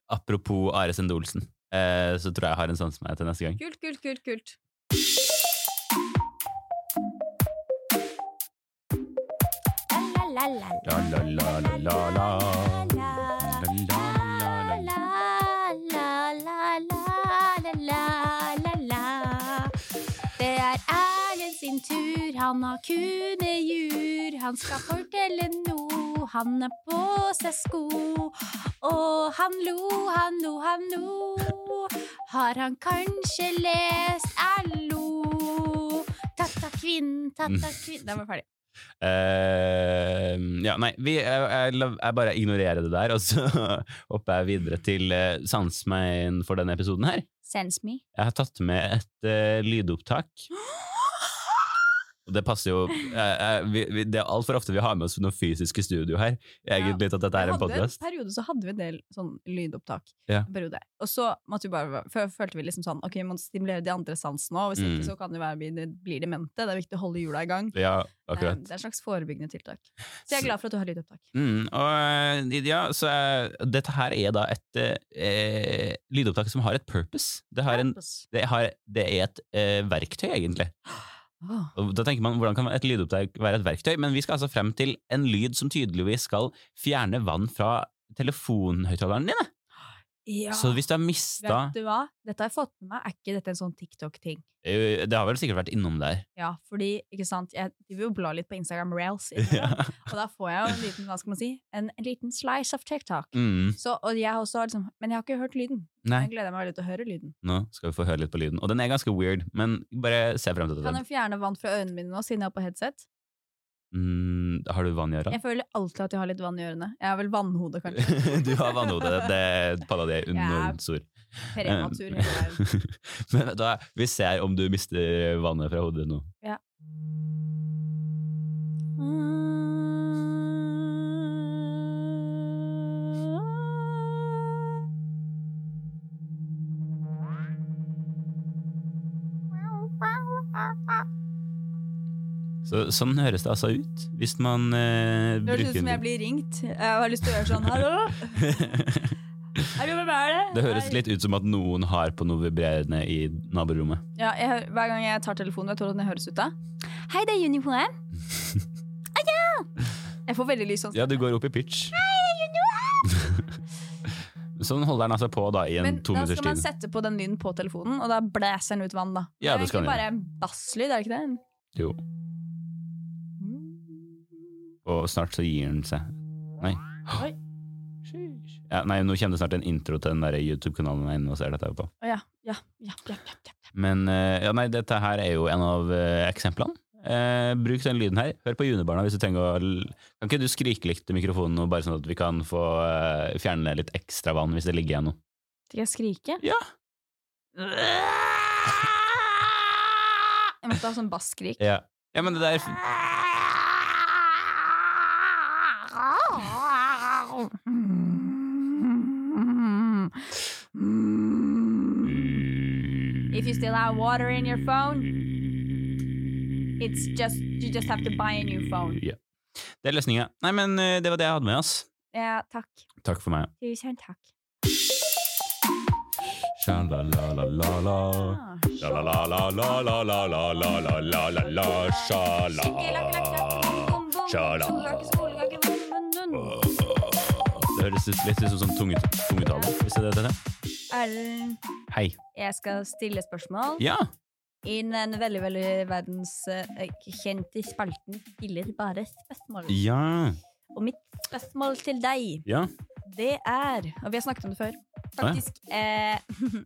apropos Are Sende Olsen, eh, så tror jeg jeg har en sans med er til neste gang. Kult, kult, kult, kult. La, la, la, la, la, la. La, sin tur, han har kunejur. Han skal fortelle noe, han har på seg sko. Og han lo, han lo, han lo. Har han kanskje lest Allo lo? Tatta kvinn, tatta kvinn Den var ferdig. Uh, ja, nei, vi, jeg, jeg, jeg bare ignorerer det der, og så hopper jeg videre til uh, sansmeien for denne episoden her. Sense me. Jeg har tatt med et uh, lydopptak. Og det passer jo eh, eh, vi, vi, Det er altfor ofte vi har med oss noe fysisk i studio her. Egentlig ja, at dette er en podcast. En periode så hadde vi en del sånn lydopptak. Ja. Og så vi bare, før følte vi liksom sånn Ok, vi må stimulere de andre sansene òg, hvis Mm. ikke så kan det være vi blir demente. Det er viktig å holde hjula i gang. Ja, Det akkurat. det er et slags forebyggende tiltak. Så jeg er glad for at du har lydopptak. Mm, og eh, ja, så eh, dette her er da et eh, lydopptak som har et purpose. Det, har en, det, har, det er et eh, verktøy, egentlig. Og da tenker man, Hvordan kan et lydopptak være et verktøy? Men vi skal altså frem til en lyd som tydeligvis skal fjerne vann fra telefonhøyttalerne dine. Ja. Så hvis du har mista Vet du hva? Dette har jeg fått med meg. Er ikke dette en sånn TikTok-ting? Eh, Det har vel sikkert vært innom der. Ja, fordi, ikke sant, jeg driver jo blar litt på Instagram Rails, Ja. og da får jeg jo en liten, hva skal man si, en, en liten slice of TikTok. Mm. Så, og jeg har også liksom, men jeg har ikke hørt lyden. Nei, Jeg gleder meg veldig til å høre lyden. nå skal vi få høre litt på lyden. Og den er ganske weird, men bare se frem til Kan den. jeg fjerne vann fra øynene mine nå, siden jeg har på headset? Mm, har du vann i øra? Jeg føler alltid at jeg har litt vann i ørene. Jeg har vel vannhode, kanskje. du har vannhode. Det palla di er enormt stor. Prematur veien. Men da, vi ser om du mister vannet fra hodet nå. Ja. Så, sånn høres det altså ut, hvis man eh, Det høres ut som jeg blir ringt. Jeg har lyst til å gjøre sånn Hallo? Hallo, hvem er det? Det høres litt ut som at noen har på noe vibrerende i naborommet. Ja, jeg, Hver gang jeg tar telefonen, vet du hvordan det høres ut da? Hei, det er Uniform. Ah, ja! Jeg får veldig lys sånn. Ja, du går opp i pitch. Hei, sånn holder den altså på da i en Men da skal man sette på den lyden på telefonen, og da blæser den ut vann, da. Ja, det er jo egentlig bare en basslyd, er det ikke det? Jo, og snart så gir den seg. Nei. Oi. Ja, nei, nå kommer det snart en intro til den YouTube-kanalen jeg ser dette på. Å ja, ja, ja, ja, ja, ja. Men eh, ja, nei, dette her er jo en av eh, eksemplene. Eh, bruk den lyden her. Hør på Junibarna hvis du trenger å Kan ikke du skrike litt til mikrofonen nå, bare sånn at vi kan få eh, fjerne litt ekstra vann hvis det ligger igjen noe? Skal jeg skrike? Ja. Jeg måtte ha sånn basskrik. Ja. ja, men det der If you still have water in your phone, it's just you just have to buy a new phone. Ja. Det er løsninga. Nei, men eh, det var det jeg hadde med oss. Ja, takk. Takk for meg. Tusen takk. Sha-la-la-la-la-la. Ah, Sha-la-la-la-la-la-la-la-la-la-la. Sha-la. Det høres ut- litt ut som sånn tunge- tungetale. Hvis det er det. Erlend, Hei. jeg skal stille spørsmål. Ja. I den veldig, veldig verdenskjente spalten Stiller bare spørsmål. Ja. Og mitt spørsmål til deg, Ja. det er Og vi har snakket om det før. Faktisk eh,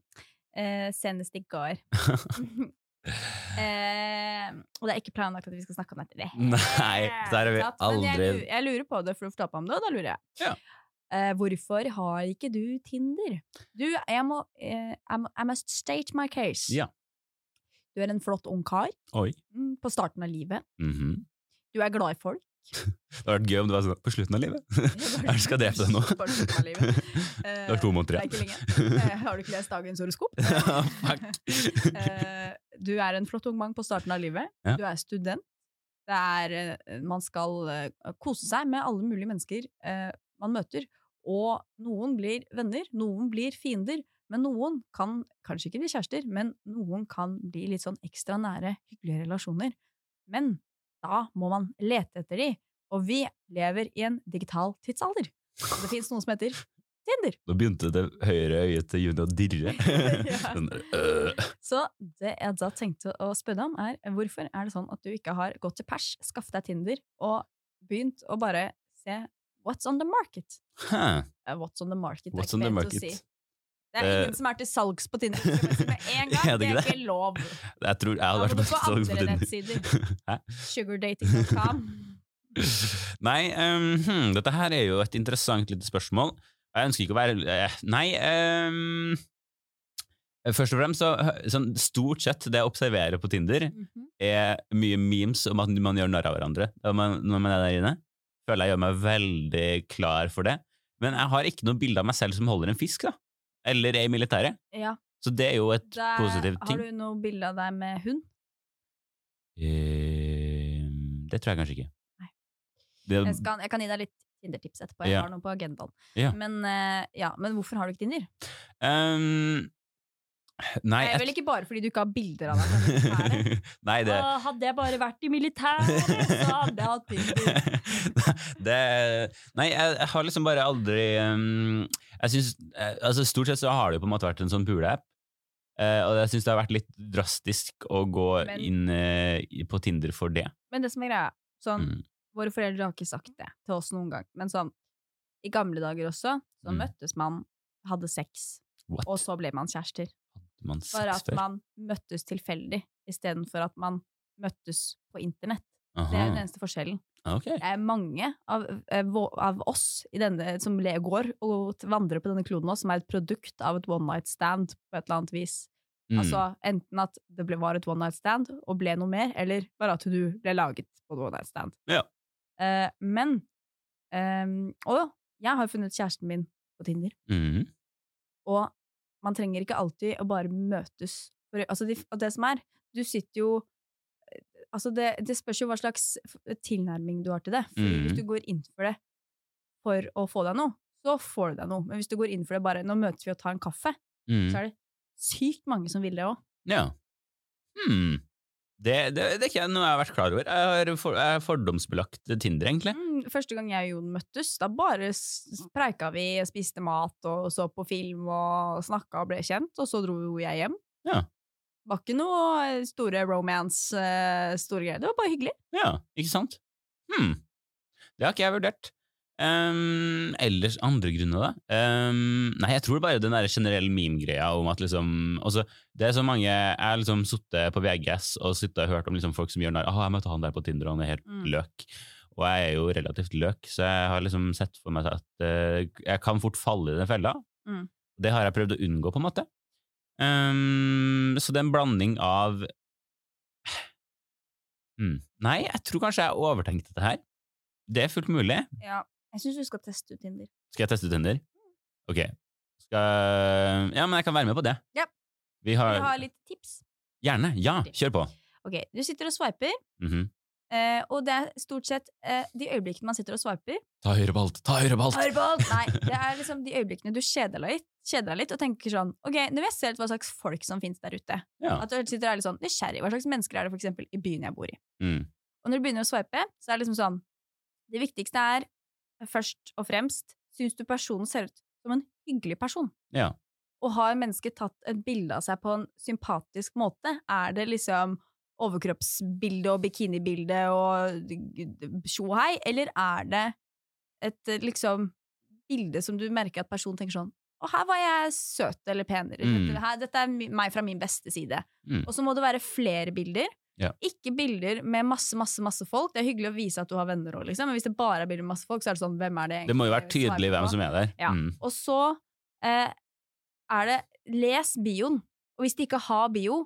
eh, senest i går. eh, og det er ikke planlagt at vi skal snakke om dette. Det er Nei, der har vi sant, Men jeg, aldri lu- jeg lurer på det, for du fortalte meg om det, og da lurer jeg. Ja. Eh, hvorfor har ikke du Tinder? Du, jeg må uh, I must state my case. Ja. Du er en flott ung kar Oi. mm, på starten av livet. Mhm. Du er glad i folk. Det hadde vært gøy om du var sånn på slutten av livet. Jeg skal drepe deg nå. På slutten av livet. Eh, Det er to måneder er. Eh, har du ikke lest dagens horoskop? Eh, du er en flott ung mann på starten av livet. Ja. Du er student. Det er, man skal kose seg med alle mulige mennesker man møter. Og noen blir venner, noen blir fiender. Men noen kan kanskje ikke bli kjærester, men noen kan bli litt sånn ekstra nære, hyggelige relasjoner. Men da må man lete etter de. Og vi lever i en digital tidsalder. Og det fins noe som heter Tinder. Nå begynte det høyre øyet til Juni å dirre. Øh. Så det jeg da tenkte å spørre om, er hvorfor er det sånn at du ikke har gått til pers, skaffet deg Tinder og begynt å bare se what's on the market? Huh. Eh, What's on the market, What's on the market? si. Det er Eh, ingen som er til salgs på Tinder. Med en gang, Er det det er ikke lov. Jeg tror jeg hadde vært på salgs på Tinder. Sugardating.com. Nei, um, hmm, dette her er jo et interessant lite spørsmål. Jeg ønsker ikke å være eh, Nei Um, Først og fremst, så, sånn, stort sett det jeg observerer på Tinder, Mhm. er mye memes om at man gjør narr av hverandre man, når man er der inne. Føler jeg gjør meg veldig klar for det. Men jeg har ikke noe bilde av meg selv som holder en fisk, da. Eller er i militæret. Ja, Så det er jo et der positivt har du noe bilde av deg med hund? Eh, det tror jeg kanskje ikke. Nei. Det, Jeg, skal, jeg kan gi deg litt Tinder-tips etterpå. Jeg Ja. har noe på agendaen. Ja. Men, eh, ja, men hvorfor har du ikke Tinder? ehm, nei, Det er vel ikke bare fordi du ikke har bilder av deg nei, det hadde jeg bare vært i militæret, så hadde jeg hatt Tinder. det, nei, jeg, jeg har liksom bare aldri um, Jeg synes, eh, altså Stort sett så har det jo på en måte vært en sånn puleapp. Uh, og jeg syns det har vært litt drastisk å gå Men- inn uh, på Tinder for det. Men det som er greia, sånn, Mm. våre foreldre har ikke sagt det til oss noen gang, men sånn, i gamle dager også, så Mm. møttes man, hadde sex, What? og så ble man kjærester. Man Bare at før? man møttes tilfeldig, istedenfor at man møttes på internett. Det er Aha. den eneste forskjellen. Okay. Det er mange av, eh, av oss i denne, som går og vandrer på denne kloden også, som er et produkt av et one night stand på et eller annet vis. Mm. Altså enten at det ble, var et one night stand og ble noe mer, eller bare at du ble laget på et one night stand. Ja. Uh, men ehm, Og jeg har funnet kjæresten min på Tinder, Mm. og man trenger ikke alltid å bare møtes. For, altså det, det som er, du sitter jo Altså det, det spørs jo hva slags tilnærming du har til det. For mm. Hvis du går inn for det for å få deg noe, så får du deg noe. Men hvis du går inn for det bare 'nå møtes vi og tar en kaffe', Mm. så er det sykt mange som vil det òg. Ja. Hmm. Det, det, det er ikke noe jeg har vært klar over. Jeg har for, jeg fordomsbelagt Tinder, egentlig. Mm, første gang jeg og Jon møttes, da bare preika vi, spiste mat og så på film og snakka og ble kjent, og så dro jo jeg hjem. Ja. Var ikke noe store romance, eh, store greier. Det var bare hyggelig. Ja, ikke sant? Hmm. Det har ikke jeg vurdert. Ehm, ellers andre grunner, da? Um, nei, jeg tror bare den der generelle meme-greia om at liksom også, Det er så mange Jeg har liksom sittet på VGS og og hørt om liksom folk som gjør narr. 'Å, jeg møtte han der på Tinder, og han er helt Mm. løk'. Og jeg er jo relativt løk, så jeg har liksom sett for meg at uh, jeg kan fort falle i den fella. Mm. Det har jeg prøvd å unngå, på en måte. Um, så det er en blanding av Hmm. Nei, jeg tror kanskje jeg overtenkte det her. Det er fullt mulig. Ja. Jeg syns du skal teste ut Tinder. Skal jeg teste ut Tinder? Ok. Skal Ja, men jeg kan være med på det. Ja. Vi har Vi har litt tips? Gjerne. Ja, kjør på. Ok, Du sitter og sveiper, -hmm. eh, og det er stort sett eh, de øyeblikkene man sitter og sveiper Ta høyre alt, ta høyre på alt! Nei, det er liksom de øyeblikkene du kjeder deg litt, kjeder deg litt og tenker sånn Ok, nå vil jeg se litt hva slags folk som finnes der ute. Ja. At du sitter og er litt sånn nysgjerrig. Hva slags mennesker er det for eksempel i byen jeg bor i? Mm. Og når du begynner å sveipe, så er det liksom sånn Det viktigste er først og fremst Syns du personen ser ut som en hyggelig person? Ja. Og har mennesket tatt et bilde av seg på en sympatisk måte? Er det liksom overkroppsbilde og bikinibilde og tjohei, eller er det et liksom bilde som du merker at personen tenker sånn og her var jeg søt eller penere. Mm. Dette, her, dette er meg fra min beste side. Mm. Og så må det være flere bilder. Ja. Ikke bilder med masse, masse masse folk. Det er hyggelig å vise at du har venner òg, liksom. Men hvis det bare er bilder med masse folk, så er det sånn Hvem er det egentlig? Det må jo være tydelig hvem som er der. Ja. Mm. Og så eh, er det Les bioen. Og hvis de ikke har bio,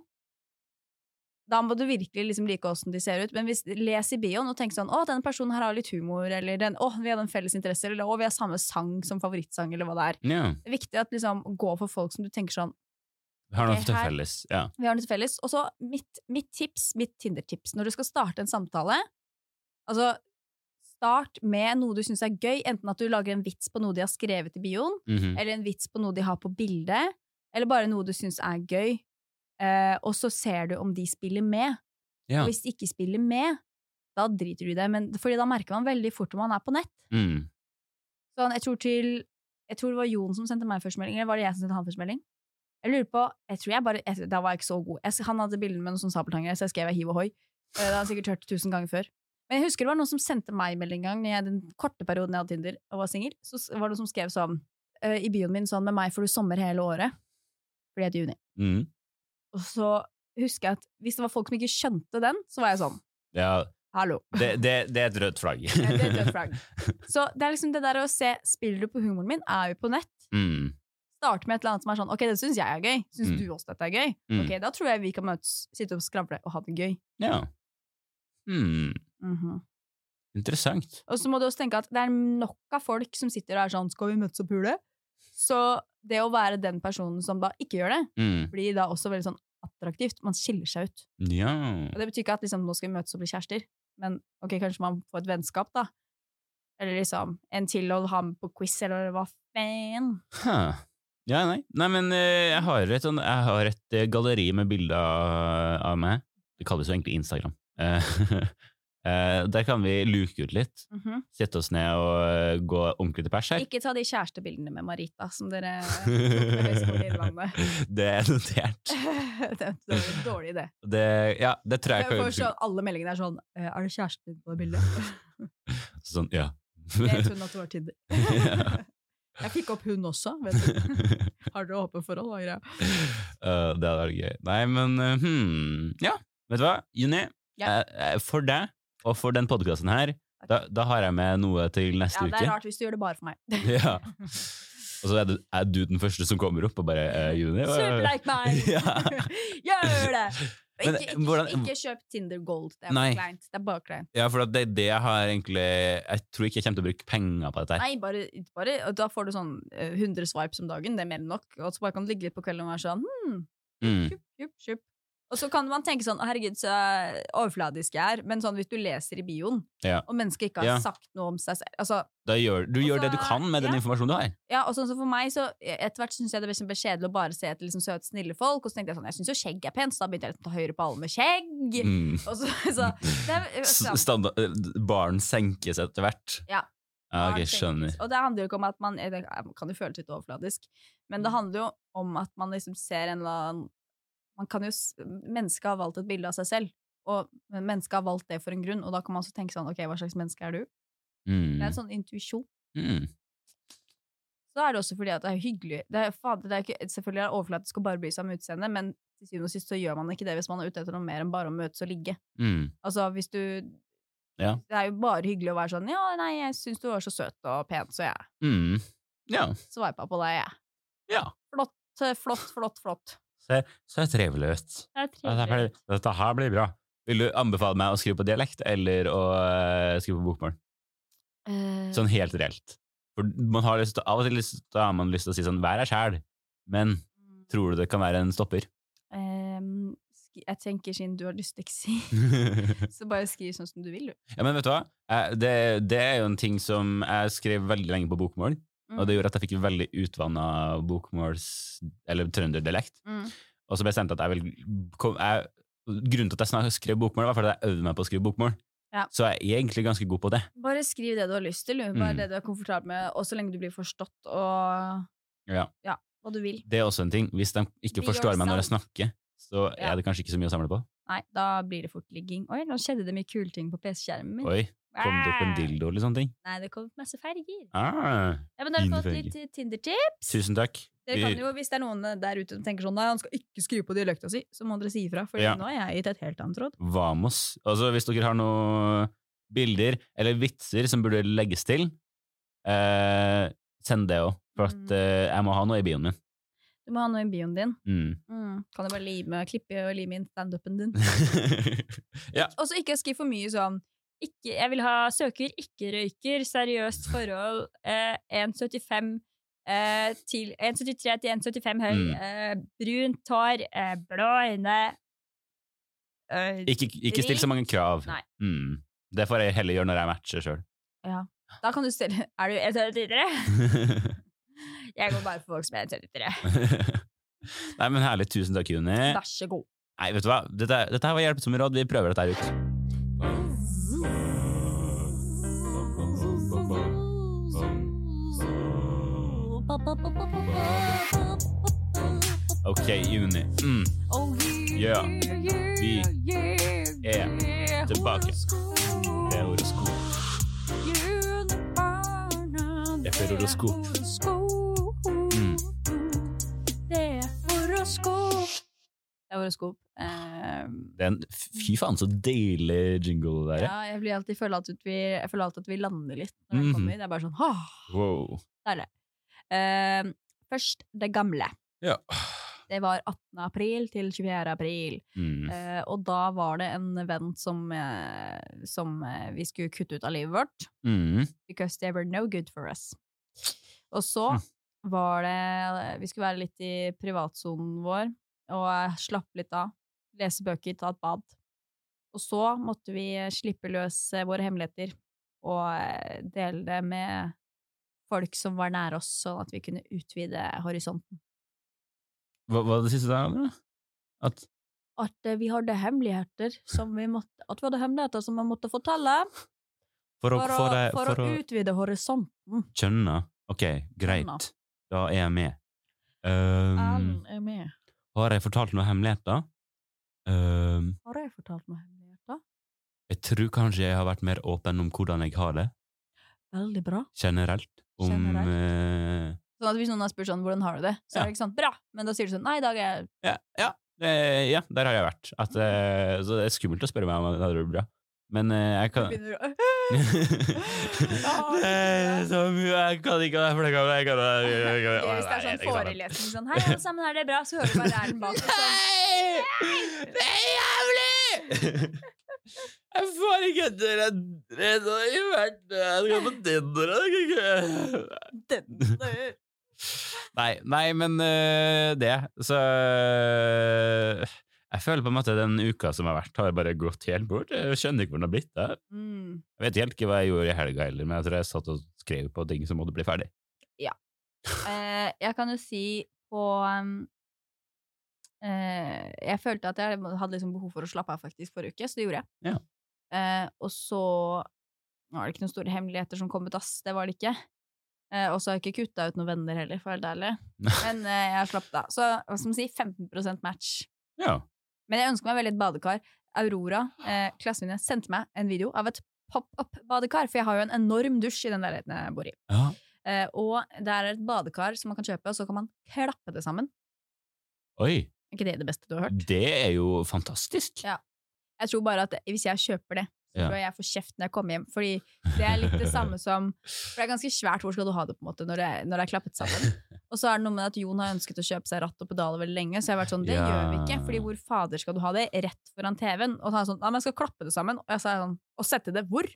da må du virkelig liksom like åssen de ser ut. Men hvis, les i bioen og tenk sånn Å, denne personen her har litt humor, eller den, å, vi hadde en felles interesse, eller å, vi har samme sang som favorittsang, eller hva det er. Yeah. Det er viktig at liksom gå for folk som du tenker sånn Vi har noe til felles. Ja. vi har noe til felles. Og så mitt, mitt tips, mitt Tinder-tips, når du skal starte en samtale Altså, start med noe du syns er gøy, enten at du lager en vits på noe de har skrevet i bioen, Mhm. eller en vits på noe de har på bildet, eller bare noe du syns er gøy. Eh, og så ser du om de spiller med. ja. Og hvis de ikke spiller med, da driter du i det, men, fordi da merker man veldig fort om man er på nett. Mm. Sånn, jeg tror til Jeg tror det var Jon som sendte meg først melding, eller var det jeg som sendte han først melding? Jeg lurer på, jeg tror jeg bare, jeg, Da var jeg ikke så god. Jeg, han hadde bilder med noen sånn sabeltangere, så jeg skrev hiv og hoi. Eh, Det har han sikkert hørt tusen ganger før. Men jeg husker det var noen som sendte meg melding en gang, i den korte perioden jeg hadde Tinder og var singel. Så var det noen som skrev sånn eh, i bioen min sånn 'Med meg får du sommer hele året', fordi jeg heter Juni. Mm. Og så husker jeg at hvis det var folk som ikke skjønte den, så var jeg sånn ja. Hallo. Det, det, det er et rødt flagg. Det er et rødt flagg. Så det er liksom det der å se Spiller du på humoren min? Er vi på nett? Mm. Starte med et eller annet som er sånn Ok, det syns jeg er gøy. Syns Mm. du også dette er gøy? Mm. Ok, da tror jeg vi kan møtes, sitte og skravle og ha det gøy. Ja. Mm. Mhm. Interessant. Og så må du også tenke at det er nok av folk som sitter og er sånn Skal vi møtes og pule? Så det å være den personen som da ikke gjør det, Mm. blir da også veldig sånn attraktivt. Man skiller seg ut. Ja. Og det betyr ikke at liksom, nå skal vi møtes og bli kjærester, men ok, kanskje man får et vennskap, da. Eller liksom en til å ha med på quiz, eller hva faen. Huh. Ja, nei. nei, men eh, jeg har et, sånn, jeg har et eh, galleri med bilder av, meg. Det kalles jo egentlig Instagram. Eh, der kan vi luke ut litt. Mhm. Sette oss ned og gå ordentlig til pers her. Ikke ta de kjærestebildene med Marita som dere det er notert. det er en dårlig idé. Det, ja, det tror jeg Jeg får sånn, alle meldingene er sånn «Eh, Er det kjæresten din på det bildet? Sånn, ja. jeg trodde at det var Tinder? Jeg fikk opp hun også, vet du. Har dere åpent forhold? Eh, det hadde vært gøy. Nei, men uh, hmm. Ja, vet du hva, Juni? Ja. Eh, for deg, og for den podkasten her, da, da har jeg med noe til neste Ja, det er uke. rart hvis du gjør det bare for meg. Ja. Og så er, det, er du den første som kommer opp og bare uh, Juni? Superlike meg! Ja. Gjør det! Men, ikke, ikke, hvordan- ikke kjøp Tinder Gold. Det er Nei. bare kleint. Det bare kleint. Ja, for det det jeg har egentlig Jeg tror ikke jeg kommer til å bruke penger på dette. Nei, bare, bare Da får du sånn eh, 100 swipes om dagen. Det er mer enn nok. Og så bare kan du ligge litt på kvelden og være sånn hmm, Mm. kjup, kjup, kjup. Og så kan man tenke sånn herregud, så overfladisk jeg er. Men sånn hvis du leser i bioen, Ja. og mennesket ikke har Ja. sagt noe om seg selv altså, gjør, du gjør det du Altså, kan med den ja. informasjonen du har. Ja, og sånn som for meg, så etter hvert syns jeg det ble kjedelig å bare se etter liksom søte, snille folk. Og så tenkte jeg sånn, jeg syns jo skjegg er pent, så da begynte jeg liksom å ta høyre på alle med skjegg. Mm. Og så, så det er, S- sånn. Standard, eh, barn senkes etter hvert. Ja. Ja, okay, skjønner. Og det handler jo ikke om at man Det kan jo føles litt overfladisk, men Mm. det handler jo om at man liksom ser en eller annen man kan jo, Mennesket har valgt et bilde av seg selv, og mennesket har valgt det for en grunn. Og da kan man også tenke sånn Ok, hva slags menneske er du? Det er Mm. en sånn intuisjon. Mm. Så er det også fordi at det er hyggelig det er, fader, det er ikke, Selvfølgelig er det overflatisk å bare bry seg om utseendet, men til syvende og sist så gjør man ikke det hvis man er ute etter noe mer enn bare å møtes og ligge. Mm. Altså hvis du Ja. Det er jo bare hyggelig å være sånn Ja, nei, jeg syns du var så søt og pen, så jeg Mm. Ja. sveipa på deg, jeg. ja. Flott, flott, flott, flott. Se, se trivelig ut. Det er trivelig. Dette her blir bra. Vil du anbefale meg å skrive på dialekt eller å eh, skrive på bokmål? Uh... Sånn helt reelt. For man har lyst til, Av og til lyst, har man lyst til å si sånn Vær deg sjæl, men tror du det kan være en stopper? Um, jeg tenker siden du har dysleksi, så bare skriv sånn som du vil, du. ja, men vet du hva? Eh, Det, det er jo en ting som jeg skrev veldig lenge på bokmål, og det gjorde at jeg fikk veldig utvanna bokmåls... Eller trønderdialekt. Mm. Og så bestemte jeg at jeg vil kom, jeg, Grunnen til at jeg snart skrev bokmål, var fordi jeg øvde meg på å skrive bokmål. Ja. Så jeg er egentlig ganske god på det. Bare skriv det du har lyst til. Bare Mm. det du er komfortabel med, og så lenge du blir forstått, og Ja. hva du vil. Det er også en ting. Hvis de ikke Be forstår meg når jeg snakker, så Ja. er det kanskje ikke så mye å samle på. Nei, da blir det fort ligging. Oi, nå skjedde det mye kule ting på PC-skjermen min. Oi, kom det opp en Ah. dildo eller sånne ting? Nei, det kom opp masse ferger. Ah, Ja, men da har du fått litt eh, Tinder-tips. tusen takk. Dere kan jo, Hvis det er noen der ute som tenker sånn Nei, han skal ikke skrive på dialekta si, så må dere si ifra. For Ja. nå er jeg gitt et helt annet råd. Vamos. Altså, hvis dere har noen bilder eller vitser som burde legges til, eh, send det òg. For at Mm. eh, jeg må ha noe i bioen min. Du må ha noe i bioen din. Mm. Mm. Kan du bare lime, klippe og lime inn standupen din. ja. Og så ikke skriv for mye sånn ikke, Jeg vil ha søker, ikke røyker, seriøst forhold, eh, 1,75 eh, til 1,73 til 1,75 høy, Mm. eh, brunt hår, eh, blå øyne eh, Ikke, ikke still så mange krav. Mm. Det får jeg heller gjøre når jeg matcher sjøl. Da kan du stille Er du 1,73? Jeg går bare for folk som er 1,73. Nei, men herlig. Tusen takk, Juni. Vær så god. Nei, vet du hva? Dette, dette var hjelpsomme råd. Vi prøver dette her ut. Ok, Juni. Mm. Ja. Vi er tilbake. Det er horoskop. Det er horoskop. Mm. Det er horoskop. Det er horoskop. Eh, Det er en, fy faen, så deilig jingle det der er. ja, jeg, blir alltid, føler alltid at vi, jeg føler alltid at vi lander litt når det Mhm. kommer. Det er bare sånn «Åh, Wow. Deilig. Eh, først det gamle. Ja. Det var 18. april til 24. april. Mm. Uh, og da var det en venn som, uh, som vi skulle kutte ut av livet vårt. Mm. Because they were no good for us. Og så Hm. var det Vi skulle være litt i privatsonen vår og slappe litt av. Lese bøker, ta et bad. Og så måtte vi slippe løs våre hemmeligheter og dele det med folk som var nære oss, sånn at vi kunne utvide horisonten. Hva var det siste der? da? At At eh, vi hadde hemmeligheter som vi måtte At vi hadde hemmeligheter som vi måtte fortelle For å, for å, for å, for for å utvide horisonten. skjønne. Ok, greit. Skjønne. Da er jeg med. Um, er med. har jeg fortalt noen hemmeligheter? Um, Har jeg fortalt noen hemmeligheter? jeg tror kanskje jeg har vært mer åpen om hvordan jeg har det, Veldig bra. generelt. Om eh, Sånn at Hvis noen har spurt sånn, hvordan har du det, så Ja. er det ikke sånn bra, men da sier du sånn nei, i dag er jeg ja, ja, det, ja, der har jeg vært. At, eh, så det er skummelt å spørre meg om det hadde vært bra. Men eh, jeg kan begynner å Det er så mye Jeg kan ikke det, for det kan jeg kan jeg kan- jeg kan- Hvis det er Nei, sånn ikke sant. forelesning sånn Hei, alle sammen, er det bra? Så hører du bare Erlend bak. og Sånn. Nei! Det er jævlig! Jeg får ikke en redd i verden. Jeg skal på ikke- Den- Nei, nei, men uh, det Så Jeg føler på en måte den uka som har vært, har bare gått helt bort. Jeg skjønner ikke hvor den har blitt av. Mm. Jeg vet helt ikke hva jeg gjorde i helga heller, men jeg tror jeg satt og skrev på ting som måtte bli ferdig. Eh, jeg kan jo si på um, eh, Jeg følte at jeg hadde liksom behov for å slappe av faktisk forrige uke, så det gjorde jeg. Ja. Eh, og så var det ikke noen store hemmeligheter som kom ut, ass. Det var det ikke. Eh, og så har jeg ikke kutta ut noen venner heller, for å være helt ærlig. Men eh, jeg har slappet av. Så hva skal man si, 15% match. Ja. Men jeg ønsker meg veldig et badekar. Aurora, eh, klassen min, sendte meg en video av et pop-up-badekar, for jeg har jo en enorm dusj i den leiligheten jeg bor i. ja. Eh, og det er et badekar som man kan kjøpe, og så kan man klappe det sammen. Oi, Er ikke det det beste du har hørt? det er jo fantastisk. Ja. Jeg tror bare at hvis jeg kjøper det, så tror jeg jeg får kjeft når jeg kommer hjem. Fordi det er litt det samme som For det er ganske svært hvor skal du ha det på en måte når det, når det er klappet sammen. Og så er det noe med at Jon har ønsket å kjøpe seg ratt og pedaler veldig lenge, så jeg har vært sånn, det Ja. gjør vi ikke. Fordi hvor fader skal du ha det? Rett foran TV-en? Og så er han sånn, ja, men jeg skal klappe det sammen. Og jeg sa sånn, og sette det hvor?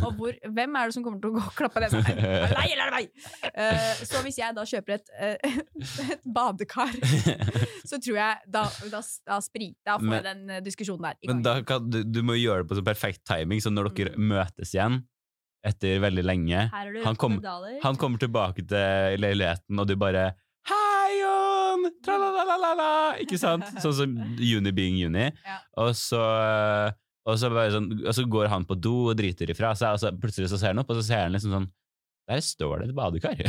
Og hvor, hvem er det som kommer til å gå og klappe sammen? Er det deg, eller er det meg? Eh, så hvis jeg da kjøper et, uh, et badekar, så tror jeg da, da, da, sprit, da får jeg den eh, diskusjonen der i Men da kan, du, du må gjøre det på sånn perfekt timing, så når dere møtes igjen etter veldig lenge han kom- Han kommer tilbake til leiligheten, og du bare Hei, Jon! Tra-la-la-la-la! Ikke sant? Sånn som juni being juni. Ja. Og så og så, sånn, og så går han på do og driter ifra seg, og så plutselig så ser han opp, og så ser han liksom sånn Der står det et badekar!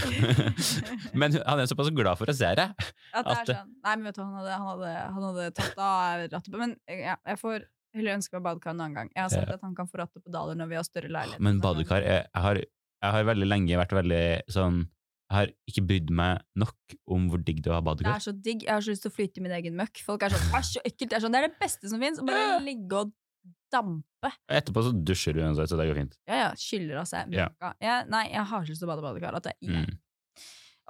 Men han er såpass glad for å se det. At det er sånn Nei, men vet du, han hadde, han hadde, han hadde tatt av rattet på Men ja, jeg får heller ønske meg badekar en annen gang. Jeg har sagt Ja. at han kan få rattet på daler når vi har større leilighet. Men gang. badekar jeg, jeg, har, jeg har veldig lenge vært veldig sånn Jeg har ikke brydd meg nok om hvor digg det er å ha Det badekar. er så digg. Jeg har så lyst til å flyte i min egen møkk. Folk er sånn Æsj, så ekkelt. Det er sånn, det er det beste som fins. Bare ligge og dampe. Etterpå så dusjer du uansett, så det går fint. Ja, ja. Skyller av seg møkka. Ja, nei, jeg har så lyst til å bade badekar. At det er ille. Mm.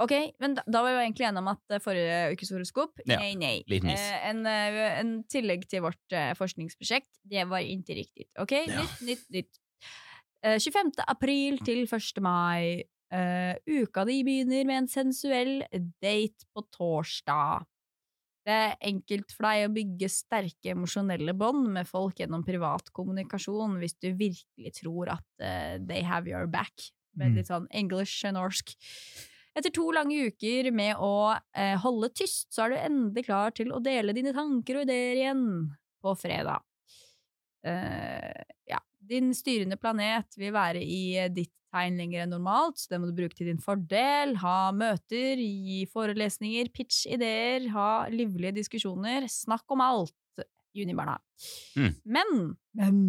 Ok, men da, da var vi egentlig enige om at eh, forrige ukes horoskop Ja, Nei, nei. Eh, en, eh, en tillegg til vårt eh, forskningsprosjekt, det var ikke riktig. Ok, Ja. nytt, nytt, nytt. Eh, 25. april til 1. mai. Eh, uka di begynner med en sensuell date på torsdag. Det er enkelt for deg å bygge sterke emosjonelle bånd med folk gjennom privat kommunikasjon hvis du virkelig tror at uh, they have your back. Med Mm. litt sånn engelsk og norsk. Etter to lange uker med å eh, holde tyst, så er du endelig klar til å dele dine tanker og ideer igjen på fredag. Uh, ja. Din styrende planet vil være i eh, ditt tegn lenger enn normalt, så det må du bruke til din fordel. Ha møter, gi forelesninger, pitch ideer, ha livlige diskusjoner. Snakk om alt, junibarna. Mm. Men, men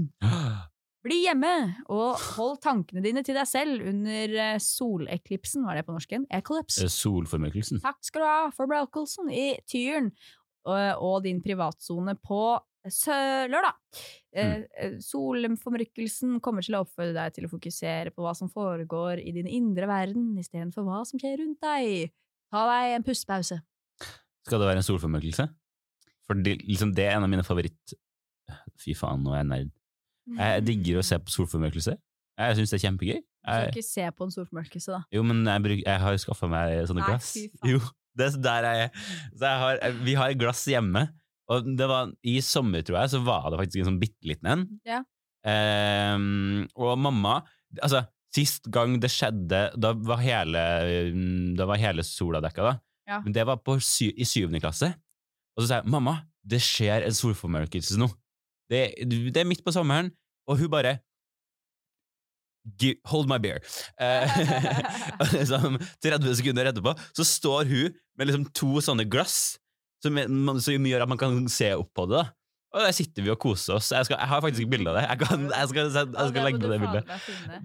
bli hjemme og hold tankene dine til deg selv under eh, soleklipsen. Hva er det på norsk igjen? Eclipse. Solformørkelsen. Takk skal du ha for Braukelsen i Tyren og, din privatsone på lørdag. Mm. eh, solformørkelsen kommer til å oppfordre deg til å fokusere på hva som foregår i din indre verden, istedenfor hva som skjer rundt deg. Ta deg en pustepause. Skal det være en solformørkelse? For det, liksom, det er en av mine favoritt... Fy faen, nå er jeg nerd. Jeg digger å se på solformørkelse. Jeg syns det er kjempegøy. Du skal ikke se på en solformørkelse, da. jo, men jeg, bruk, jeg har skaffa meg sånne Nei, glass. fy faen. Jo, det er der jeg er. Så jeg har, vi har glass hjemme, og det var, i sommer, tror jeg, så var det faktisk en sånn bitte liten en. Ja. Um, og mamma Altså, sist gang det skjedde, da var hele, da var hele sola dekka, da. Ja. Men det var på sy i syvende klasse. Og så sa jeg, mamma, det skjer en solformørkelse nå. Det, det er midt på sommeren, og hun bare Hold my beer. Eh, liksom, 30 sekunder etterpå så står hun med liksom to sånne glass, som, som gjør at man kan se opp på det. da. Og der sitter vi og koser oss. Jeg, skal, jeg har faktisk ikke bilde av det. Jeg, kan, jeg skal, jeg jeg skal legge må på det bildet.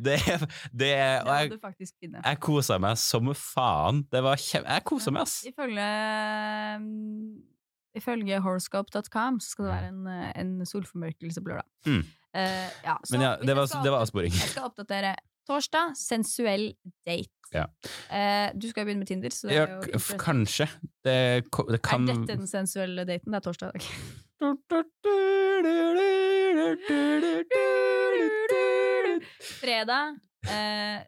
Det, det, Det og må jeg, du faktisk finne. jeg kosa meg som faen. Det var kjem, jeg kosa meg, ass. Ifølge mm, Ifølge horoscope.com så skal det være en, en solformørkelse på lørdag. Mm. Uh, ja, så Men ja, det var, det var avsporing. Jeg skal oppdatere torsdag. Sensuell date. Ja. Eh, du skal jo begynne med Tinder, så det Ja, er jo kanskje. Det, det kan Er dette den sensuelle daten? Det er torsdag. Fredag. Eh,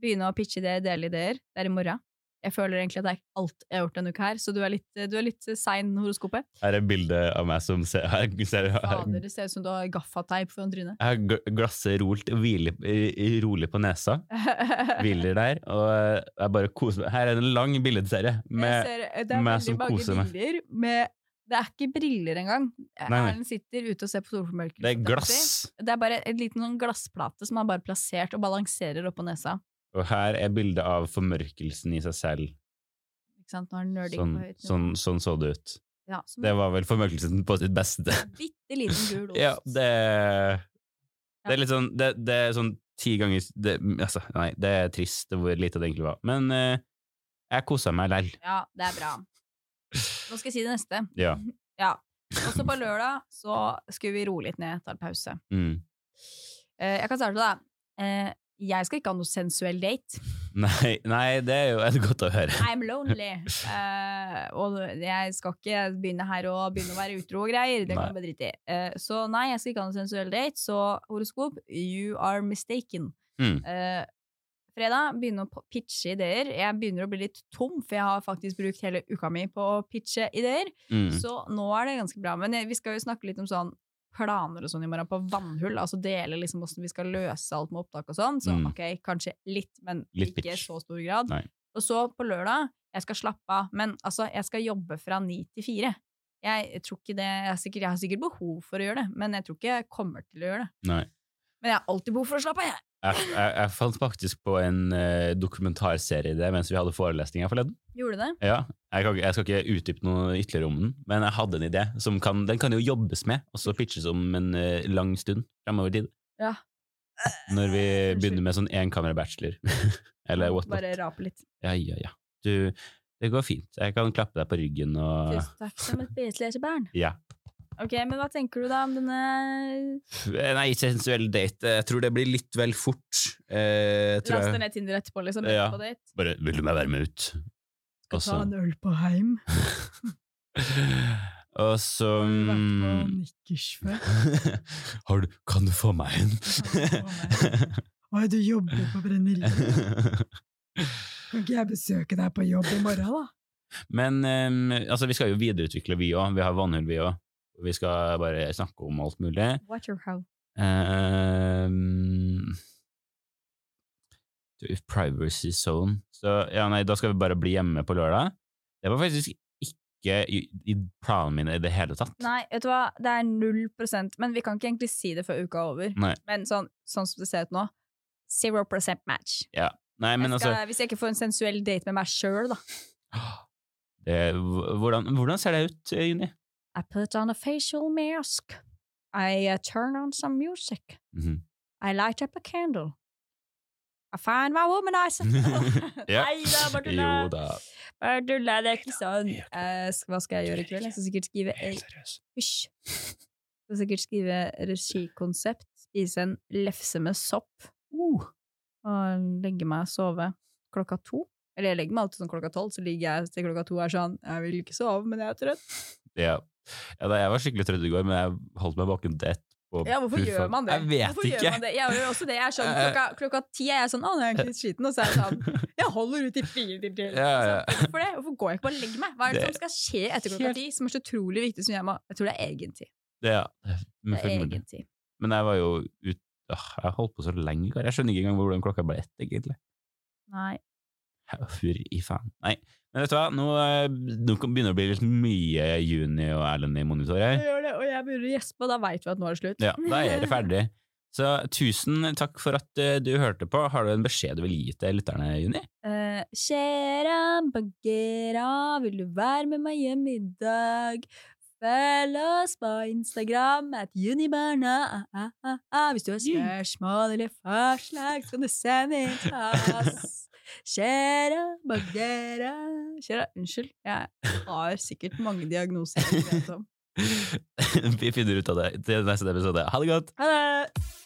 begynne å pitche ideer, dele ideer. Det er i morgen. Jeg føler egentlig at det er alt jeg har gjort denne uka her, så du er litt, du er litt sein horoskopet. Her er bildet av meg som ser, her, ser Fader, det ser ut som du har gaffateip foran trynet. Jeg har glasset rolt hviler, rolig på nesa. Hviler der, og jeg bare koser meg. Her er det en lang billedserie med ser, det er meg som koser meg. med Det er ikke briller engang. Erlend sitter ute og ser på solformørkelsen. Det er glass. Det er bare en liten sånn glassplate som han bare plassert og balanserer oppå nesa. Og her er bildet av formørkelsen i seg selv. Ikke sant? Nå er nerding Sånn, på høyt nivå. sånn, sånn så det ut. Ja, som Det var vel formørkelsen på sitt beste. bitte liten gul ost. Ja, det Det er litt sånn Det, det er sånn ti ganger det, Altså, nei, det er trist hvor lite det egentlig var. Men eh, jeg kosa meg lell. Ja, det er bra. Nå skal jeg si det neste. Ja. Ja. Også på lørdag så skulle vi roe litt ned, en pause. Mm. Eh, jeg kan starte, da. Eh, jeg skal ikke ha noe sensuell date. Nei, nei, det er jo er det godt å høre. I'm lonely. Uh, og jeg skal ikke begynne her og begynne å være utro og greier. Det kan jeg drite i. Uh, så nei, jeg skal ikke ha noe sensuell date. Så horoskop, you are mistaken. Mm. Uh, fredag begynner å pitche ideer. Jeg begynner å bli litt tom, for jeg har faktisk brukt hele uka mi på å pitche ideer. Mm. Så nå er det ganske bra. Men vi skal jo snakke litt om sånn planer og sånn i morgen på vannhull. Altså dele liksom hvordan vi skal løse alt med opptak og sånn. Så Mm. ok, kanskje litt, men Litt ikke i pitch. så stor grad. Nei. Og så på lørdag, jeg skal slappe av. Men altså, jeg skal jobbe fra ni til fire. Jeg tror ikke det jeg, er sikkert, jeg har sikkert behov for å gjøre det, men jeg tror ikke jeg kommer til å gjøre det. Nei. Men jeg har alltid behov for å slappe av, jeg. Jeg, jeg, jeg fant faktisk på en uh, dokumentarserie det mens vi hadde forelesninger forleden. Gjorde det? Ja, jeg, kan, jeg skal ikke utdype noe ytterligere om den, men jeg hadde en idé. Som kan, den kan jo jobbes med, og så pitches om en uh, lang stund fremover tid. Ja. Når vi begynner med sånn enkamera-bachelor. Eller what Bare rape litt. Ja, ja, ja. Du, det går fint. Jeg kan klappe deg på ryggen og Tusen takk som et bitte barn. Ja. Ok, men hva tenker du da om denne Nei, sensuell date. Jeg tror det blir litt vel fort. Eh, Laste ned Tinder etterpå, liksom? Ja. På date? bare Vil du meg være med ut? Ta en øl på heim. Og så mm? Har du Kan du få meg en? Oi, du jobber på brenneriet. Kan ikke jeg besøke deg på jobb i morgen, da? Men um, altså, vi skal jo videreutvikle, vi òg. Vi har vannhull, vi òg. Vi skal bare snakke om alt mulig. What or how. Um, privacy zone. Så ja, nei, da skal vi bare bli hjemme på lørdag. Det var faktisk ikke i, i planene mine i det hele tatt. Nei, vet du hva, det er null prosent, men vi kan ikke egentlig si det før uka er over. Nei. Men sånn, sånn som det ser ut nå, zero percent match. Ja. Nei, men jeg skal, altså hvis jeg ikke får en sensuell date med meg sjøl, da. det, hvordan, hvordan ser det ut, eh, Juni? I put on a facial mask. I uh, turn on some music. Mhm. I light up a candle. I find my womanizer. Ja. Nei da, bare tulla. Jo da. Bare tulla, det er ikke sånn. Uh, hva skal jeg gjøre i kveld? Jeg skal sikkert skrive Hysj. Skal sikkert skrive regikonsept, spise en lefse med sopp, Uh. og legge meg og sove klokka to. Eller jeg legger meg alltid sånn klokka tolv, så ligger jeg til klokka to og er sånn Jeg vil ikke sove, men jeg er trøtt. Ja. Ja da, jeg var skikkelig trøtt i går, men jeg holdt meg våken til ett. Ja, hvorfor gjør man det? Jeg vet hvorfor ikke. Det? Jeg gjør også det. Jeg er sånn, klokka, klokka ti er jeg sånn Å, nå er jeg litt sliten. Og så er jeg sånn Jeg holder ut i fire til til. Ja, ja. Hvorfor det? Hvorfor går jeg ikke bare og legger meg? Hva er det, Det- som skal skje etter klokka ti, som er så utrolig viktig som jeg må Jeg tror det er egentid. Det, ja. Men, Det er egen egentid. men jeg var jo ut Åh, Jeg holdt på så lenge. Jeg skjønner ikke engang hvordan klokka ble ett, egentlig. Nei. Fy faen. Nei. Men vet du hva, nå, eh, nå begynner det å bli litt mye Juni og Erlend i monitor Jeg gjør det, og jeg begynner å gjespe, og da veit vi at nå er det slutt. Ja, da er det ferdig. Så tusen takk for at eh, du hørte på. Har du en beskjed du vil gi til lytterne, Juni? Uh, kjære Bagheera, vil du være med meg hjem i dag? Følg oss på Instagram at Junibarna. Ah, ah, ah, ah. Hvis du har spørsmål eller forslag, så kan du sende inn til oss. Shera Bagdera Kjære Unnskyld, jeg har sikkert mange diagnoser. Vi finner ut av det til neste episode. Ha det godt! Ha det!